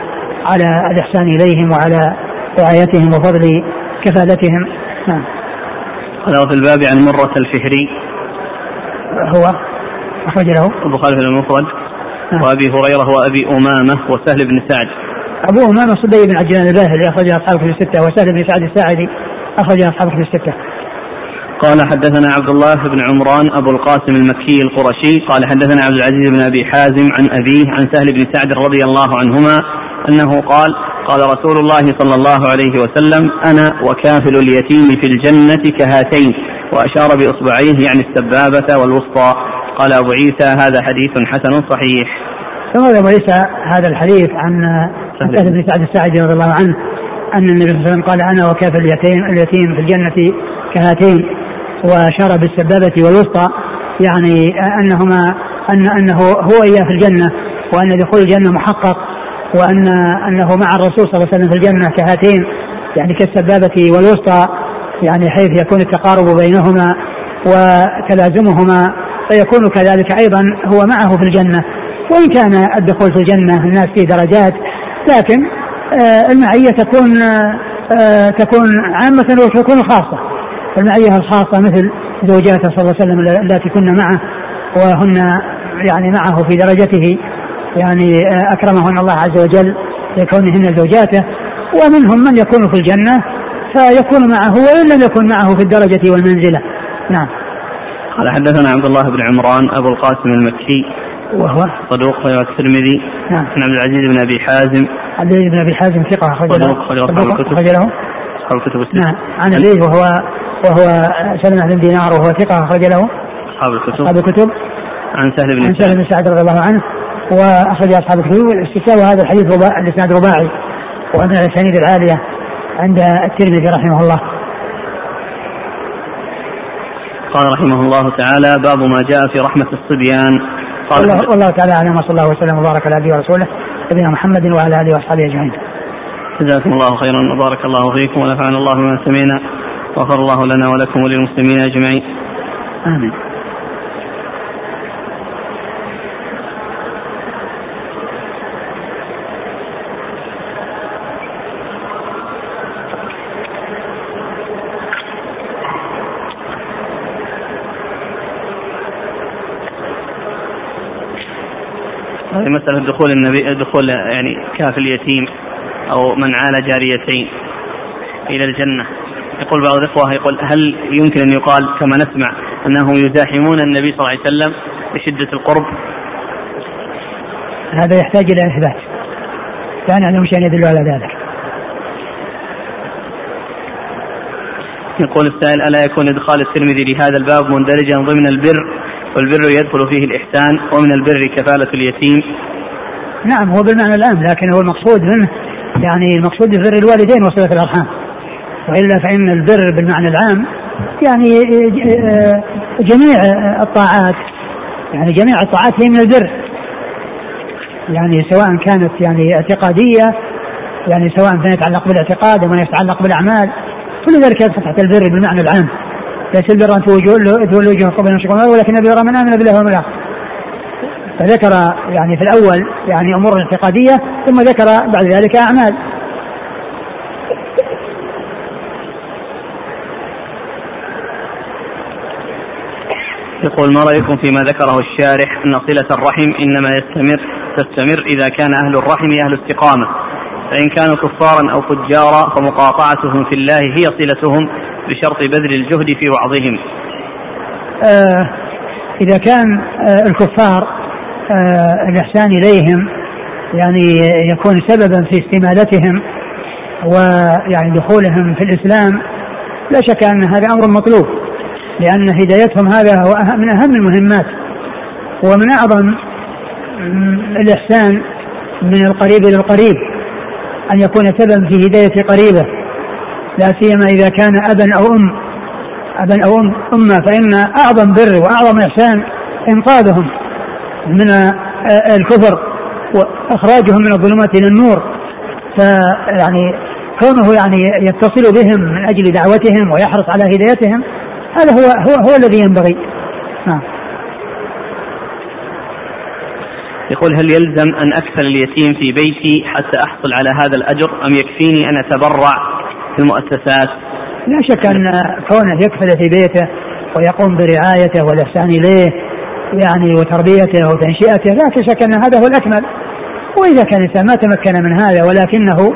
على الإحسان إليهم وعلى رعايتهم وفضل كفالتهم. نعم. قال في الباب عن مرة الفهري هو أخرج له البخاري في المفرد. نعم. وأبي هريرة وأبي أمامة وسهل بن سعد. أبو أمامة صدي بن عجلان الباهلي أخرج أصحابه في الستة وسهل بن سعد الساعدي أخرج أصحابه في الستة. قال حدثنا عبد الله بن عمران أبو القاسم المكي القرشي قال حدثنا عبد العزيز بن أبي حازم عن أبيه عن سهل بن سعد رضي الله عنهما أنه قال قال رسول الله صلى الله عليه وسلم أنا وكافل اليتيم في الجنة كهاتين وأشار بإصبعيه يعني السبابة والوسطى قال أبو عيسى هذا حديث حسن صحيح ثم أبو عيسى هذا الحديث عن سهل. بن سعد الساعدي رضي الله عنه أن النبي صلى الله عليه وسلم قال أنا وكافل اليتيم اليتيم في الجنة كهاتين وأشار بالسبابة والوسطى يعني أنهما أن أنه هو إياه في الجنة وأن دخول الجنة محقق وأن أنه مع الرسول صلى الله عليه وسلم في الجنة كهاتين يعني كالسبابة والوسطى يعني حيث يكون التقارب بينهما وتلازمهما فيكون كذلك أيضا هو معه في الجنة. وإن كان الدخول في الجنة الناس في درجات لكن آه المعية تكون آه تكون عامة وتكون خاصة. المعية الخاصة مثل زوجاته صلى الله عليه وسلم التي كن معه وهن يعني معه في درجته يعني آه، أكرمهن الله عز وجل لكونهن زوجاته ومنهم من يكون في الجنة فيكون معه وإن لم يكن معه في الدرجة والمنزلة. نعم. قال حدثنا عبد الله بن عمران أبو القاسم المكي وهو؟ صدوق خرج الترمذي. نعم. عن عبد العزيز بن أبي حازم. عبد العزيز بن أبي حازم ثقة أخرج له. صدوق أخرج له. أصحاب الكتب الستة نعم. عن أبيه وهو وهو سلمة بن دينار وهو ثقة أخرج له. أصحاب الكتب. أصحاب الكتب. عن سهل بن عن سهل بن سعد رضي الله عنه. وأخرج أصحاب الكتب. الاستثناء وهذا الحديث رباع الإسناد رباعي. ومن الاسانيد العالية عند الترمذي رحمه الله. قال رحمه الله تعالى باب ما جاء في رحمة الصبيان. قال والله, والله تعالى أعلم وصلى الله وسلم وبارك على عبده ورسوله نبينا محمد وعلى آله وأصحابه أجمعين. جزاكم الله خيرا وبارك الله فيكم ونفعنا الله بما سمعنا وغفر الله لنا ولكم وللمسلمين أجمعين. آمين. هذه مسألة دخول النبي دخول يعني كاف اليتيم أو من عال جاريتين إلى الجنة. يقول بعض الإخوة يقول هل يمكن أن يقال كما نسمع أنهم يزاحمون النبي صلى الله عليه وسلم بشدة القرب؟ هذا يحتاج إلى إثبات. لا نعلم شيئا يدل على ذلك. يقول السائل ألا يكون إدخال الترمذي لهذا الباب مندرجا ضمن البر والبر يدخل فيه الإحسان ومن البر كفالة اليتيم؟ نعم هو بالمعنى العام لكن هو المقصود منه يعني المقصود ببر الوالدين وصلة الأرحام وإلا فإن البر بالمعنى العام يعني آه، جميع الطاعات يعني جميع الطاعات هي من البر يعني سواء كانت يعني اعتقادية يعني سواء فيما يتعلق بالاعتقاد وما يتعلق بالأعمال كل ذلك يدخل تحت البر بالمعنى العام ليس البر ان تولوا وجوهكم قبل ان ولكن البر من امن بالله الآخر فذكر يعني في الأول يعني أمور اعتقاديه ثم ذكر بعد ذلك أعمال. يقول ما رأيكم فيما ذكره الشارح؟ ان صله الرحم إنما يستمر تستمر إذا كان أهل الرحم أهل استقامة فإن كانوا كفارا أو فجارا فمقاطعتهم في الله هي صلتهم بشرط بذل الجهد في وعظهم آه إذا كان آه الكفار الإحسان إليهم يعني يكون سببا في استمالتهم ويعني دخولهم في الإسلام. لا شك أن هذا أمر مطلوب لأن هدايتهم هذا هو من أهم المهمات. ومن أعظم الإحسان من القريب إلى القريب أن يكون سببا في هداية قريبه. لا سيما إذا كان أبا أو أم أبا أو أم أمة فإن أعظم بر وأعظم إحسان إنقاذهم. من الكفر وإخراجهم من الظلمات إلى النور. فيعني كونه يعني يتصل بهم من أجل دعوتهم ويحرص على هدايتهم هذا هو هو, هو الذي ينبغي. نعم. يقول هل يلزم أن أكفل اليتيم في بيتي حتى أحصل على هذا الأجر أم يكفيني أن أتبرع في المؤسسات؟ لا شك أن كونه يكفل في بيته ويقوم برعايته والإحسان إليه يعني وتربيته وتنشئته لا شك أن هذا هو الأكمل. وإذا كان الإنسان ما تمكن من هذا ولكنه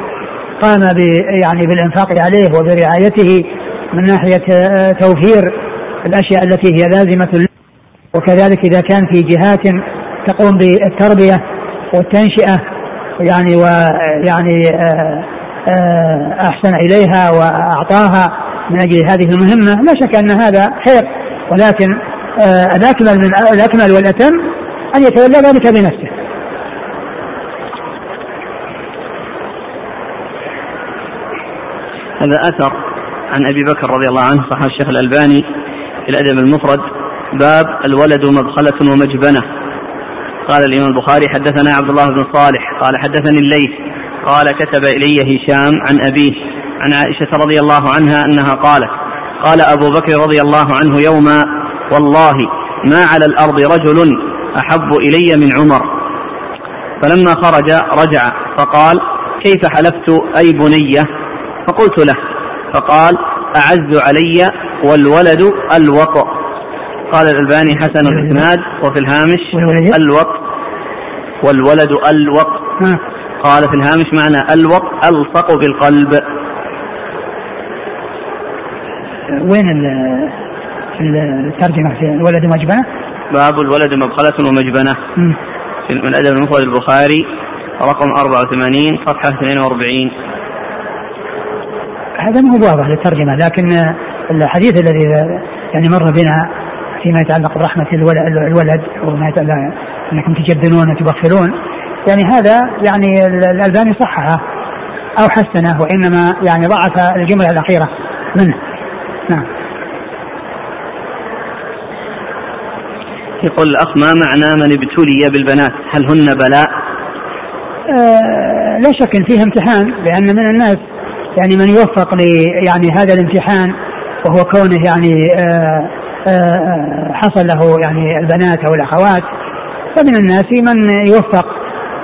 قام ب يعني بالإنفاق عليه وبرعايته من ناحية توفير الأشياء التي هي لازمة وكذلك إذا كان في جهات تقوم بالتربية والتنشئة يعني ويعني آه، آه، أحسن إليها وأعطاها من أجل هذه المهمة لا شك أن هذا خير. ولكن آه، الأكمل من الأكمل والأتم أن يتولى ذلك بنفسه. هذا أثر عن أبي بكر رضي الله عنه صححه الشيخ الألباني في الأدب المفرد باب الولد مبخلة ومجبنة. قال الإمام البخاري حدثنا عبد الله بن صالح قال حدثني الليث قال كتب إلي هشام عن أبيه عن عائشة رضي الله عنها أنها قالت قال أبو بكر رضي الله عنه يوما والله ما على الأرض رجل أحب إلي من عمر. فلما خرج رجع فقال كيف حلفت أي بنية؟ فقلت له فقال أعز علي والولد الوط قال الألباني حسن الإسناد وفي الهامش الوط والولد الوط قال في الهامش معنى الوط ألصق بالقلب. وين الترجمة في الولد مجبنة؟ باب الولد مبخلة ومجبنة. من الأدب المفرد البخاري رقم 84 صفحة 42 هذا ما هو واضح للترجمة لكن الحديث الذي يعني مر بنا فيما يتعلق برحمة الولد وما يتعلق أنكم تجبنون وتبخلون يعني هذا يعني الألباني صححه أو حسنه وإنما يعني ضعف الجملة الأخيرة منه. نعم. يقول الأخ ما معنى من ابتلي بالبنات هل هن بلاء؟ آه لا شك إن فيه امتحان لأن من الناس يعني من يوفق ل يعني هذا الامتحان وهو كونه يعني آه آه حصل له يعني البنات أو الأخوات فمن الناس من يوفق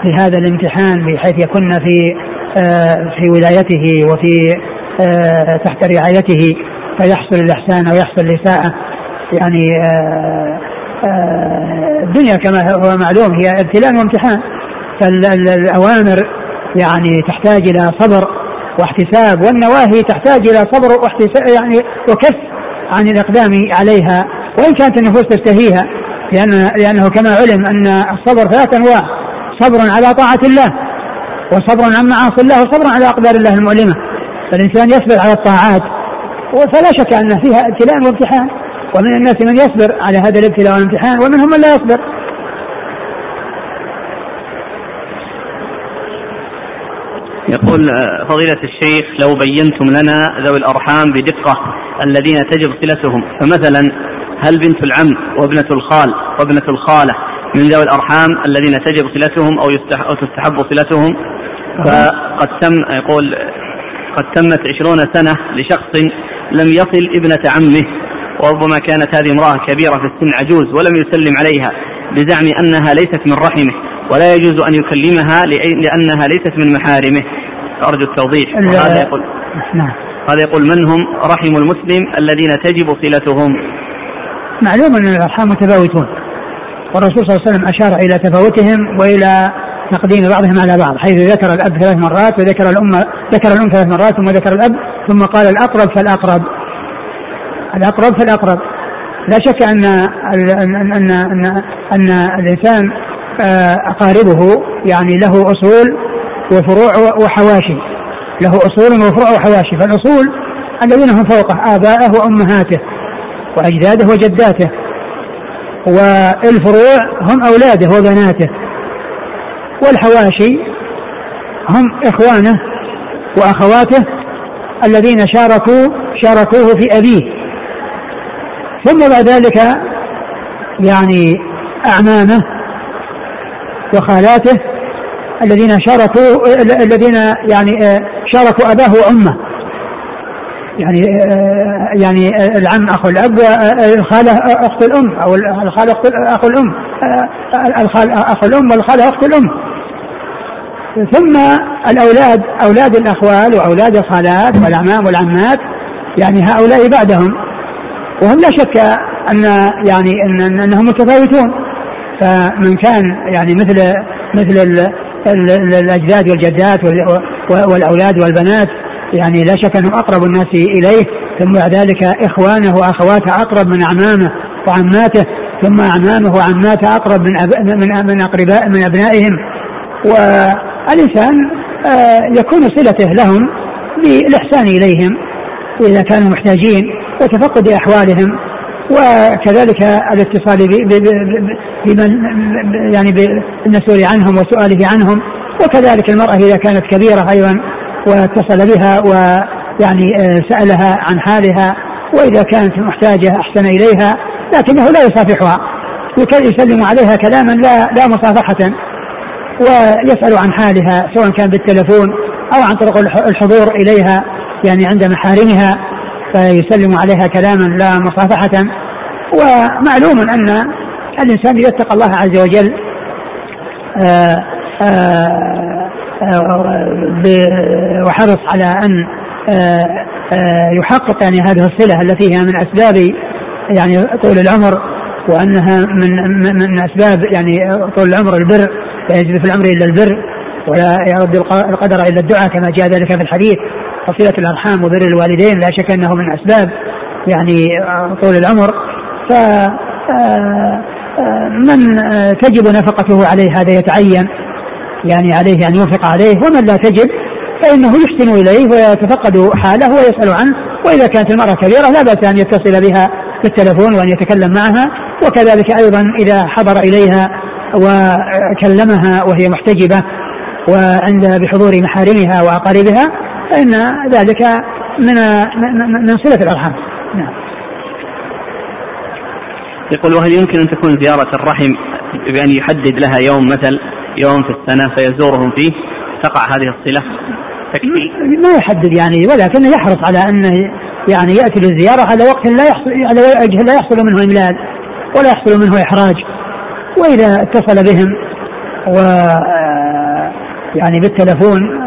لهذا الامتحان بحيث يكون في آه في ولايته وفي آه تحت رعايته فيحصل الإحسان أو يحصل الإساءة يعني آه آه الدنيا كما هو معلوم هي ابتلاء وامتحان. فالأوامر يعني تحتاج إلى صبر واحتساب والنواهي تحتاج إلى صبر واحتساب يعني وكف عن الإقدام عليها وإن كانت النفوس تشتهيها لأن لأنه كما علم أن الصبر ثلاث أنواع صبر على طاعة الله وصبر عن معاصي الله وصبر على أقدار الله المؤلمة. فالإنسان يصبر على الطاعات فلا شك أن فيها ابتلاء وامتحان. ومن الناس من يصبر على هذا الابتلاء والامتحان ومنهم من لا يصبر. يقول آه، فضيلة الشيخ لو بينتم لنا ذوي الأرحام بدقة الذين تجب صلتهم فمثلا هل بنت العم وابنة الخال وابنة الخالة من ذوي الأرحام الذين تجب صلتهم أو, أو تستحب صلتهم؟ فقد تم يقول قد تمت عشرون سنة لشخص لم يصل ابنة عمه وربما كانت هذه امرأة كبيرة في السن عجوز ولم يسلم عليها بزعم أنها ليست من رحمه ولا يجوز أن يكلمها لأنها ليست من محارمه. أرجو التوضيح. وهذا يقول نعم. هذا يقول من هم رحم المسلم الذين تجب صلتهم؟ معلوم أن الأرحام متفاوتون. والرسول صلى الله عليه وسلم أشار إلى تفاوتهم وإلى تقديم بعضهم على بعض حيث ذكر الأب ثلاث مرات وذكر الأم ذكر الأم ثلاث مرات ثم ذكر الأب ثم قال الأقرب فالأقرب. الأقرب فالأقرب. لا شك أن أن أن أن, أن الإنسان آه، أقاربه يعني له أصول وفروع وحواشي. له أصول وفروع وحواشي. فالأصول الذين هم فوقه آباءه وأمهاته وأجداده وجداته. والفروع هم أولاده وبناته. والحواشي هم إخوانه وأخواته الذين شاركوا شاركوه في أبيه. ثم بعد ذلك يعني أعمامه وخالاته الذين شاركوا الذين يعني شاركوا أباه وأمه. يعني يعني العم أخو الأب الخالة أخت الأم أو الخالة أخو الأم الخال أخو الأم والخالة أخت الأم. ثم الأولاد أولاد الأخوال وأولاد الخالات والأعمام والعمات يعني هؤلاء بعدهم. وهم لا شك أن يعني أن أنهم متفاوتون. فمن كان يعني مثل مثل الأجداد والجدات والأولاد والبنات يعني لا شك أنهم أقرب الناس إليه. ثم بعد ذلك إخوانه وأخواته أقرب من أعمامه وعماته ثم أعمامه وعماته أقرب من أب... من من أقرباء من أبنائهم. والإنسان آه، يكون صلته لهم بالإحسان إليهم إذا كانوا محتاجين. وتفقد أحوالهم وكذلك الاتصال بمن يعني بالمسؤول عنهم وسؤاله عنهم. وكذلك المرأة إذا كانت كبيرة أيضا واتصل بها ويعني آه، سألها عن حالها وإذا كانت محتاجة أحسن إليها لكنه لا يصافحها. يسلم عليها كلاما لا لا مصافحة ويسأل عن حالها سواء كان بالتلفون أو عن طرق الحضور إليها يعني عند محارمها. فيسلم عليها كلاما لا مصافحة ومعلوم أن الإنسان إذا اتقى الله عز وجل آآ آآ آآ وحرص على أن يحقق يعني هذه الصلة التي هي من أسباب يعني طول العمر وأنها من من أسباب يعني طول العمر البر لا يجد في العمر إلا البر ولا يرد القدر إلا الدعاء كما جاء ذلك في الحديث. وصلة الأرحام وبر الوالدين لا شك أنه من أسباب يعني طول العمر. ف من تجب نفقته عليه هذا يتعين يعني عليه أن ينفق عليه. ومن لا تجب فإنه يحسن إليه ويتفقد حاله ويسأل عنه. وإذا كانت المرأة كبيرة لا بأس أن يتصل بها بالتلفون وأن يتكلم معها. وكذلك أيضا إذا حضر إليها وكلمها وهي محتجبة وعند بحضور محارمها وأقاربها فإن ذلك من من صلة الأرحام. نعم. يقول وهل يمكن أن تكون زيارة الرحم بأن يحدد لها يوم مثل يوم في السنة فيزورهم فيه؟ تقع هذه الصلة؟ تكفي؟ ما يحدد يعني ولكن يحرص على أنه يعني يأتي للزيارة على وقت لا يحصل على وجه لا يحصل منه إملال ولا يحصل منه إحراج. وإذا اتصل بهم و يعني بالتلفون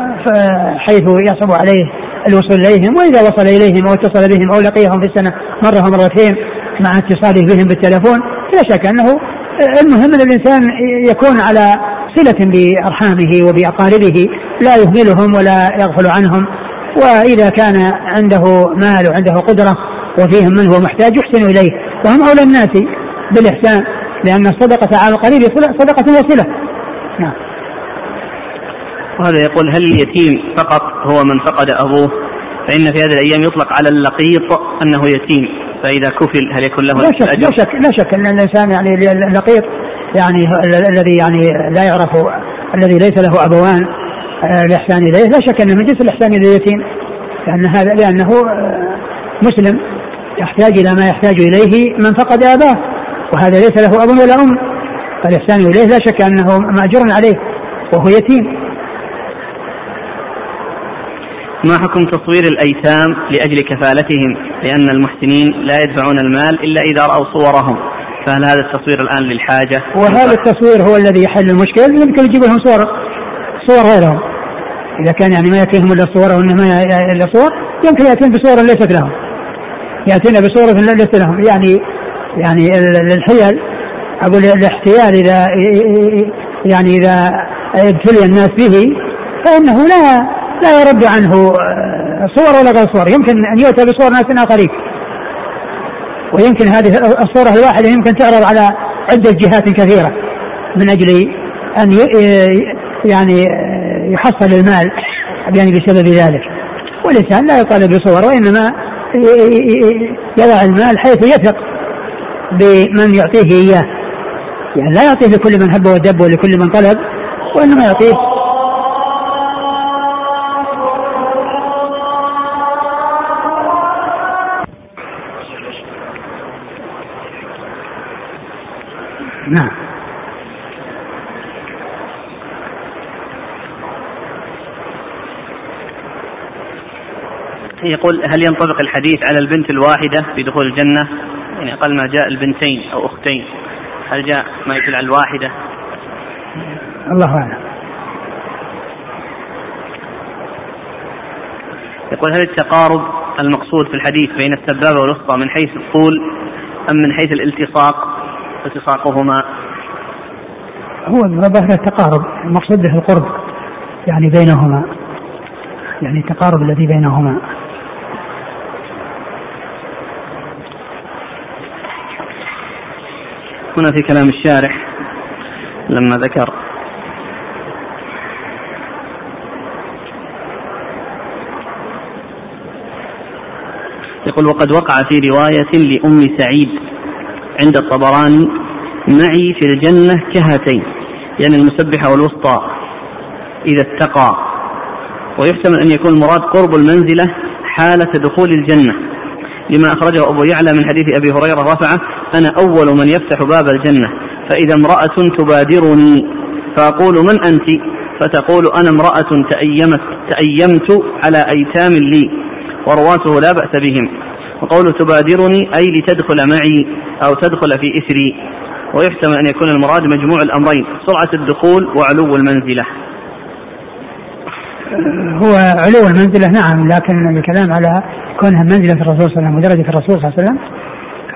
حيث يصعب عليه الوصول إليهم وإذا وصل إليهم أو اتصل بهم أو لقيهم في السنة مرة ومرتين مع اتصاله بهم بالتلفون لا شك أنه المهم أن الإنسان يكون على صلة بأرحامه وبأقاربه لا يهملهم ولا يغفل عنهم وإذا كان عنده مال وعنده قدرة وفيهم من هو محتاج يحسن إليه وهم أولى الناس بالإحسان لأن الصدقة على القريب صدقة وصلة. نعم. وهذا يقول هل اليتيم فقط هو من فقد أبوه؟ فإن في هذه الأيام يطلق على اللقيط أنه يتيم. فإذا كفل هل يكون له لا شك لا شك لا شك أن الإنسان يعني اللقيط يعني الذي يعني لا يعرف الذي ليس له أبوان آه، الإحسان إليه. لا شك أنه من جنس الإحسان إلى اليتيم لأن هذا لأنه آه، مسلم يحتاج إلى ما يحتاج إليه من فقد أباه وهذا ليس له أب ولا أم. فالإحسان إليه لا شك أنه مأجور عليه وهو يتيم. ما حكم تصوير الأيتام لأجل كفالتهم؟ لأن المحسنين لا يدفعون المال إلا إذا رأوا صورهم. فهل هذا التصوير الآن للحاجة؟ وهذا التصوير هو الذي يحل المشكلة يمكن يجيب لهم صور صور غيرهم. إذا كان يعني ما يكفيهم إلا صور وإنما إلا صور يمكن يأتون بصور ليست لهم. يأتون بصورة ليست لهم. يعني يعني الحيل أقول الاحتيال إذا يعني إذا ابتلي الناس به فإنه لا لا يرد عنه آه، صور ولا غير صور. يمكن أن يؤتى بصور ناس آخرين. ويمكن هذه الصورة الواحدة يمكن تعرض على عدة جهات كثيرة من أجل أن يعني آه، يحصل المال يعني بسبب ذلك. والإنسان لا يطالب بصور وإنما يضع المال حيث يثق بمن يعطيه إياه. يعني لا يعطيه لكل من هب ودب ولكل من طلب وإنما يعطيه نعم. يقول هل ينطبق الحديث على البنت الواحدة في دخول الجنة؟ يعني أقل ما جاء البنتين أو أختين. هل جاء ما يدل على الواحدة؟ الله أعلم. يقول هل التقارب المقصود في الحديث بين السبابة والوسطى من حيث الطول أم من حيث الالتصاق؟ التصاقهما هو المنبه إلى التقارب، المقصود به القرب يعني بينهما يعني التقارب الذي بينهما. هنا في كلام الشارح لما ذكر يقول وقد وقع في رواية لأم سعيد عند الطبراني معي في الجنة كهاتين يعني المسبحة والوسطى إذا اتقى. ويحتمل أن يكون المراد قرب المنزلة حالة دخول الجنة لما أخرجه أبو يعلى من حديث أبي هريرة رفعه أنا أول من يفتح باب الجنة فإذا امرأة تبادرني فأقول من أنت؟ فتقول أنا امرأة تأيمت تأيمت على أيتام لي ورواته لا بأس بهم. وقول تبادرني أي لتدخل معي أو تدخل في إثري. ويحتمل أن يكون المراد مجموع الأمرين سرعة الدخول وعلو المنزلة. هو علو المنزلة نعم لكن الكلام على كونها منزلة الرسول صلى الله عليه وسلم ودرجة الرسول صلى الله عليه وسلم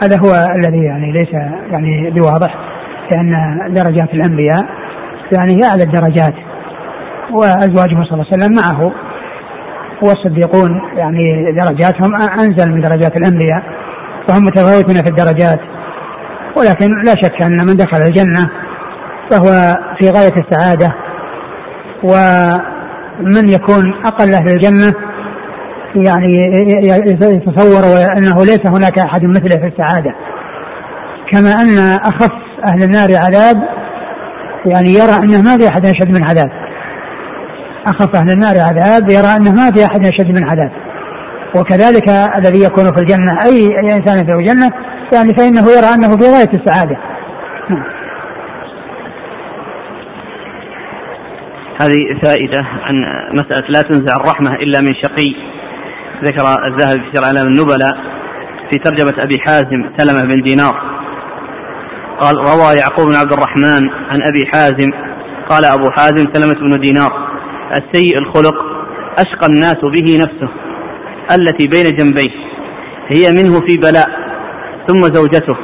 هذا هو الذي يعني ليس يعني بواضح لأن درجات الأنبياء يعني هي أعلى الدرجات وأزواجه صلى الله عليه وسلم معه والصديقون يعني درجاتهم أنزل من درجات الأنبياء فهم متفاوتون في الدرجات. ولكن لا شك أن من دخل الجنة فهو في غاية السعادة ومن يكون أقل أهل الجنة يعني يتصور أنه ليس هناك أحد مثله في السعادة. كما أن أخف أهل النار عذاب يعني يرى أنه ما في أحد أشد من عذاب. أخف أهل النار عذاب يرى أنه ما في أحد أشد من عذاب. وكذلك الذي يكون في الجنة أي, إنسان في الجنة يعني فإنه يرى أنه في غاية السعادة. هذه فائدة عن مسألة لا تنزع الرحمة إلا من شقي. ذكر الذهبي في سير أعلام النبلاء في ترجمة أبي حازم سلمة بن دينار. قال روى يعقوب بن عبد الرحمن عن أبي حازم. قال أبو حازم سلمة بن دينار السيء الخلق أشقى الناس به نفسه التي بين جنبيه هي منه في بلاء ثم زوجته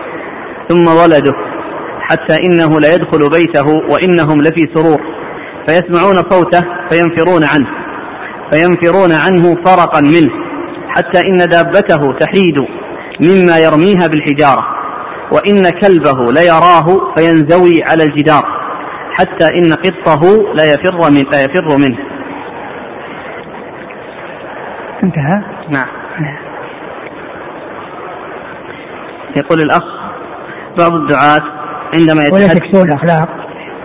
ثم ولده حتى إنه لا يدخل بيته وإنهم لفي سرور فيسمعون صوته فينفرون عنه فينفرون عنه فرقا منه حتى إن دابته تحيد مما يرميها بالحجارة وإن كلبه ليراه فينزوي على الجدار حتى إن قطه لا يفر من لا يفر منه. انتهى؟ نعم. يقول الأخ بعض الدعاة عندما يتحدث سوء الأخلاق.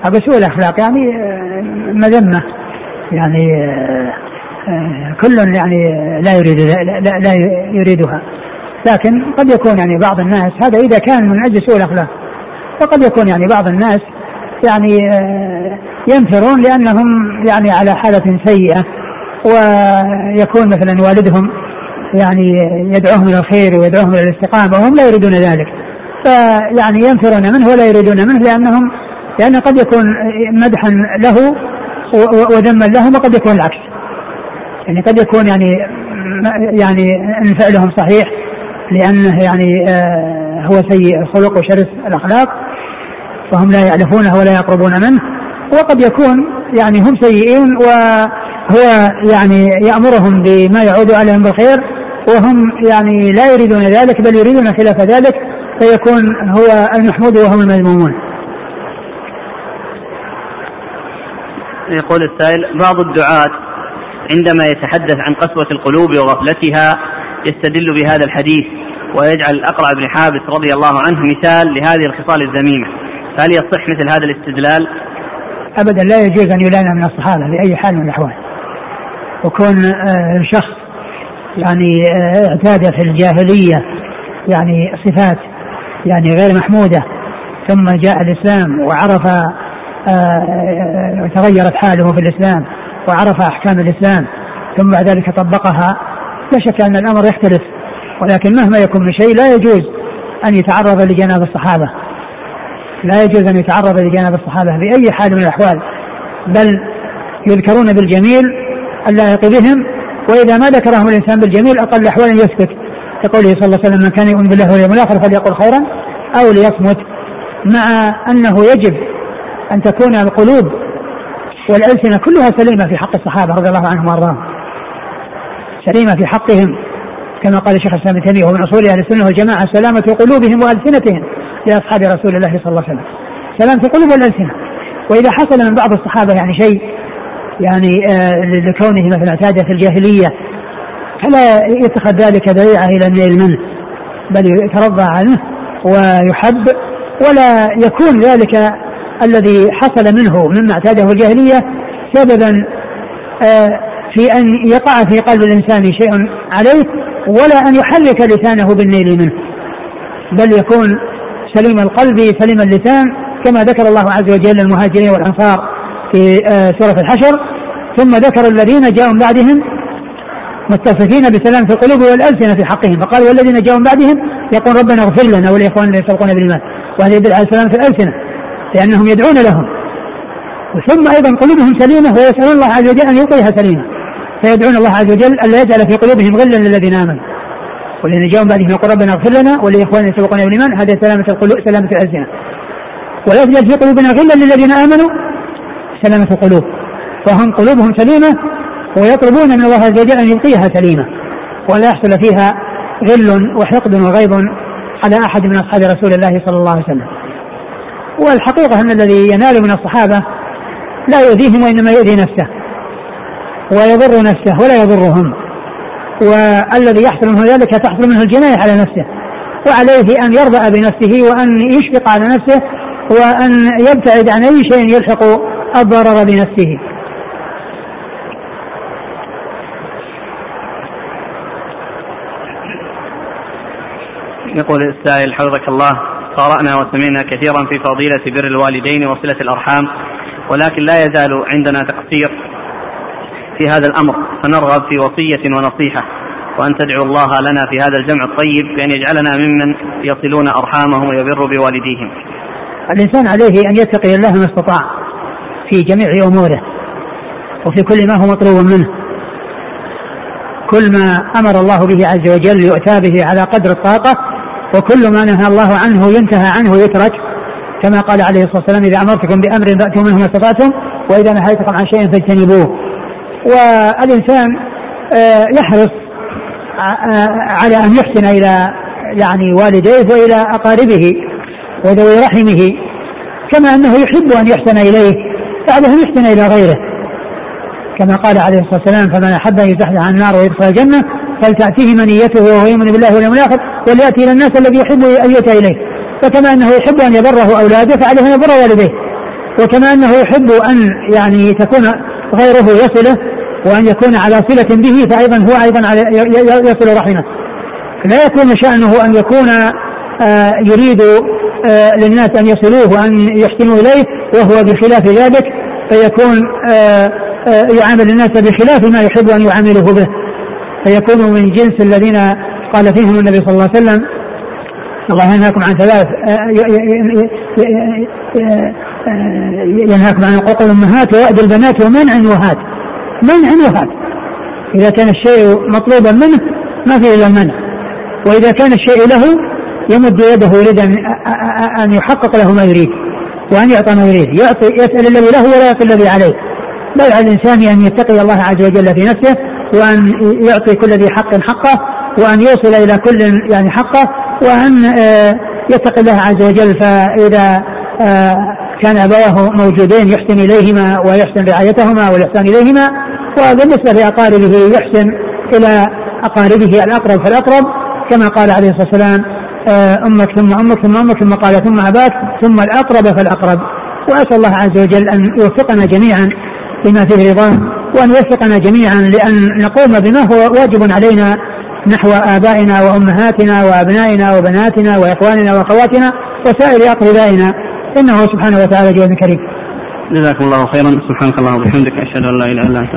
أبو سوء الأخلاق يعني آه، مذمة. يعني آه، آه، كل يعني لا يريد لا, لا يريدها. لكن قد يكون يعني بعض الناس هذا إذا كان من أجل سوء الأخلاق. وقد يكون يعني بعض الناس يعني ينفرون لأنهم يعني على حالة سيئة. ويكون مثلا والدهم يعني يدعوهم إلى الخير ويدعوهم إلى الاستقامة وهم لا يريدون ذلك. فيعني ينفرون منه ولا يريدون منه لانهم لأن قد يكون مدحا له وذما لهم وقد يكون العكس. يعني قد يكون يعني يعني إن فعلهم صحيح لأنه يعني آه، هو سيء الخلق وشرس الأخلاق فهم لا يعرفونه ولا يقربون منه وقد يكون يعني هم سيئين وهو يعني يأمرهم بما يعود عليهم بالخير وهم يعني لا يريدون ذلك بل يريدون خلاف ذلك فيكون هو المحمود وهم المذمومون. يقول السائل بعض الدعاة عندما يتحدث عن قسوة القلوب وغفلتها يستدل بهذا الحديث ويجعل الأقرع بن حابس رضي الله عنه مثال لهذه الخصال الذميمة. فهل يصح مثل هذا الاستدلال؟ أبدا لا يجوز أن يلام من الصحابة بأي حال من الأحوال. وكون آه، شخص يعني آه، اعتاد في الجاهلية يعني صفات يعني غير محمودة. ثم جاء الإسلام وعرف آه، آه، تغيرت حاله في الإسلام وعرف أحكام الإسلام. ثم بعد ذلك طبقها. لا شك أن الأمر يختلف ولكن مهما يكون من شيء لا يجوز أن يتعرض لجناب الصحابة. لا يجوز أن يتعرض لجناب الصحابة بأي حال من الأحوال بل يذكرون بالجميل اللائق بهم وإذا ما ذكرهم الإنسان بالجميل أقل الاحوال ان يسكت كقوله صلى الله عليه وسلم من كان يؤمن بالله واليوم الآخر فليقل خيرا أو ليصمت مع أنه يجب أن تكون القلوب والألسنة كلها سليمة في حق الصحابة رضي الله عنهم وأرضاهم سليمة في حقهم كما قال الشيخ الإسلام ابن تيمية ومن أصول أهل السنة والجماعة سلامة قلوبهم وألسنتهم لأصحاب رسول الله صلى الله عليه وسلم. سلامة القلوب والألسنة. وإذا حصل من بعض الصحابة يعني شيء يعني آه لكونه مثلا اعتاد في الجاهلية فلا يتخذ ذلك ذريعة إلى النيل منه بل يترضى عنه ويحب ولا يكون ذلك الذي حصل منه مما اعتاده الجاهلية سببا آه في أن يقع في قلب الإنسان شيء عليه ولا أن يحرك لسانه بالنيل منه بل يكون سليم القلب سليم اللسان كما ذكر الله عز وجل المهاجرين والأنصار. في آه سورة الحشر ثم ذكر الذين جاءوا من بعدهم متصفين بسلامة القلوب والألسنة في حقهم فقال والذين جاءوا من بعدهم يقول ربنا اغفر لنا ولإخواننا الذين سبقونا بالإيمان وهذا يدل على سلامة الألسنة لأنهم يدعون لهم. ثم أيضا قلوبهم سليمة ويسألون الله عز وجل أن يعطيها سليمة فيدعون الله عز وجل ألا يجعل في قلوبهم غلا للذين آمنوا. والذين جاءوا من بعدهم يقول ربنا اغفر لنا ولإخواننا سبقونا بالإيمان هذا سلامة القلوب سلامة الألسنة. ولا يجعل في قلوبنا غلا للذين آمنوا سلامة القلوب فهم قلوبهم سليمة ويطلبون من الله عز وجل أن يبقيها سليمة. ولا يحصل فيها غل وحقد وغيظ على أحد من أصحاب رسول الله صلى الله عليه وسلم. والحقيقة أن الذي ينال من الصحابة لا يؤذيهم وإنما يؤذي نفسه ويضر نفسه ولا يضرهم. والذي يحصل منه ذلك تحصل منه الجناية على نفسه. وعليه أن يرضى بنفسه وأن يشفق على نفسه وأن يبتعد عن أي شيء يلحق الضرر بنفسه يقول السائل حفظك الله قرأنا وسمعنا كثيرا في فضيلة بر الوالدين وصلة الأرحام ولكن لا يزال عندنا تقصير في هذا الأمر فنرغب في وصية ونصيحة وأن تدعو الله لنا في هذا الجمع الطيب بأن يجعلنا ممن يصلون أرحامهم ويبر بوالديهم. الإنسان عليه أن يتقي الله ما استطاع. في جميع أموره وفي كل ما هو مطلوب منه. كل ما أمر الله به عز وجل يؤتى به على قدر الطاقة وكل ما نهى الله عنه ينتهى عنه يترك كما قال عليه الصلاة والسلام إذا أمرتكم بأمر فأتوا منه ما استطعتم وإذا نهيتكم عن شيء فاجتنبوه. والإنسان آه، يحرص آه، على أن يحسن إلى يعني والديه وإلى أقاربه وذوي رحمه كما أنه يحب أن يحسن إليه. ان يحسن إلى غيره. كما قال عليه الصلاة والسلام فمن أحب أن يزحزح عن النار ويدخل الجنة فلتأتيه منيته وهو يؤمن بالله واليوم الآخر وليأتي إلى الناس الذي يحب أن يؤتى إليه. فكما أنه يحب أن يبره أولاده فعليه أن يبر والديه. وكما أنه يحب أن يعني تكون غيره يصله وأن يكون على صلة به فايضا هو أيضا على يصل رحمه. لا يكون شأنه أن يكون آه يريد للناس أن يصلوه وأن يحسنوا إليه وهو بخلاف ذلك فيكون آه آه يعامل الناس بخلاف ما يحب أن يعامله به. فيكون من جنس الذين قال فيهم النبي صلى الله عليه وسلم الله ينهاكم عن ثلاث ينهاكم عن حقوق الامهات ووأد البنات ومنع وهات. منع وهات. إذا كان الشيء مطلوبا منه ما في إلا المنع. وإذا كان الشيء له يمد يده يريد ان يحقق له ما يريد وأن يعطى ما يريد. يعطي يسأل الذي له ولا يعطي الذي عليه. بل على الإنسان أن يتقي الله عز وجل في نفسه وأن يعطي كل ذي حق حقه وأن يوصل إلى كل يعني حقه وأن آه، يتقي الله عز وجل. فإذا آه، كان أبواه موجودين يحسن إليهما ويحسن رعايتهما والاحسان إليهما وبالنسبة لأقاربه يحسن إلى أقاربه الأقرب فالاقرب كما قال عليه الصلاة والسلام أمك ثم أمك ثم أمك ثم قال ثم اباك ثم الأقرب فالأقرب. وأسأل الله عز وجل أن يوفقنا جميعا لما فيه رضاه وأن يوفقنا جميعا لأن نقوم بما هو واجب علينا نحو آبائنا وأمهاتنا وأبنائنا وبناتنا وإخواننا وأخواتنا وسائر أقربائنا. إنه سبحانه وتعالى جواد كريم. جزاكم الله خيرا. سبحانك اللهم وبحمدك أشهد أن لا إله إلا أنت.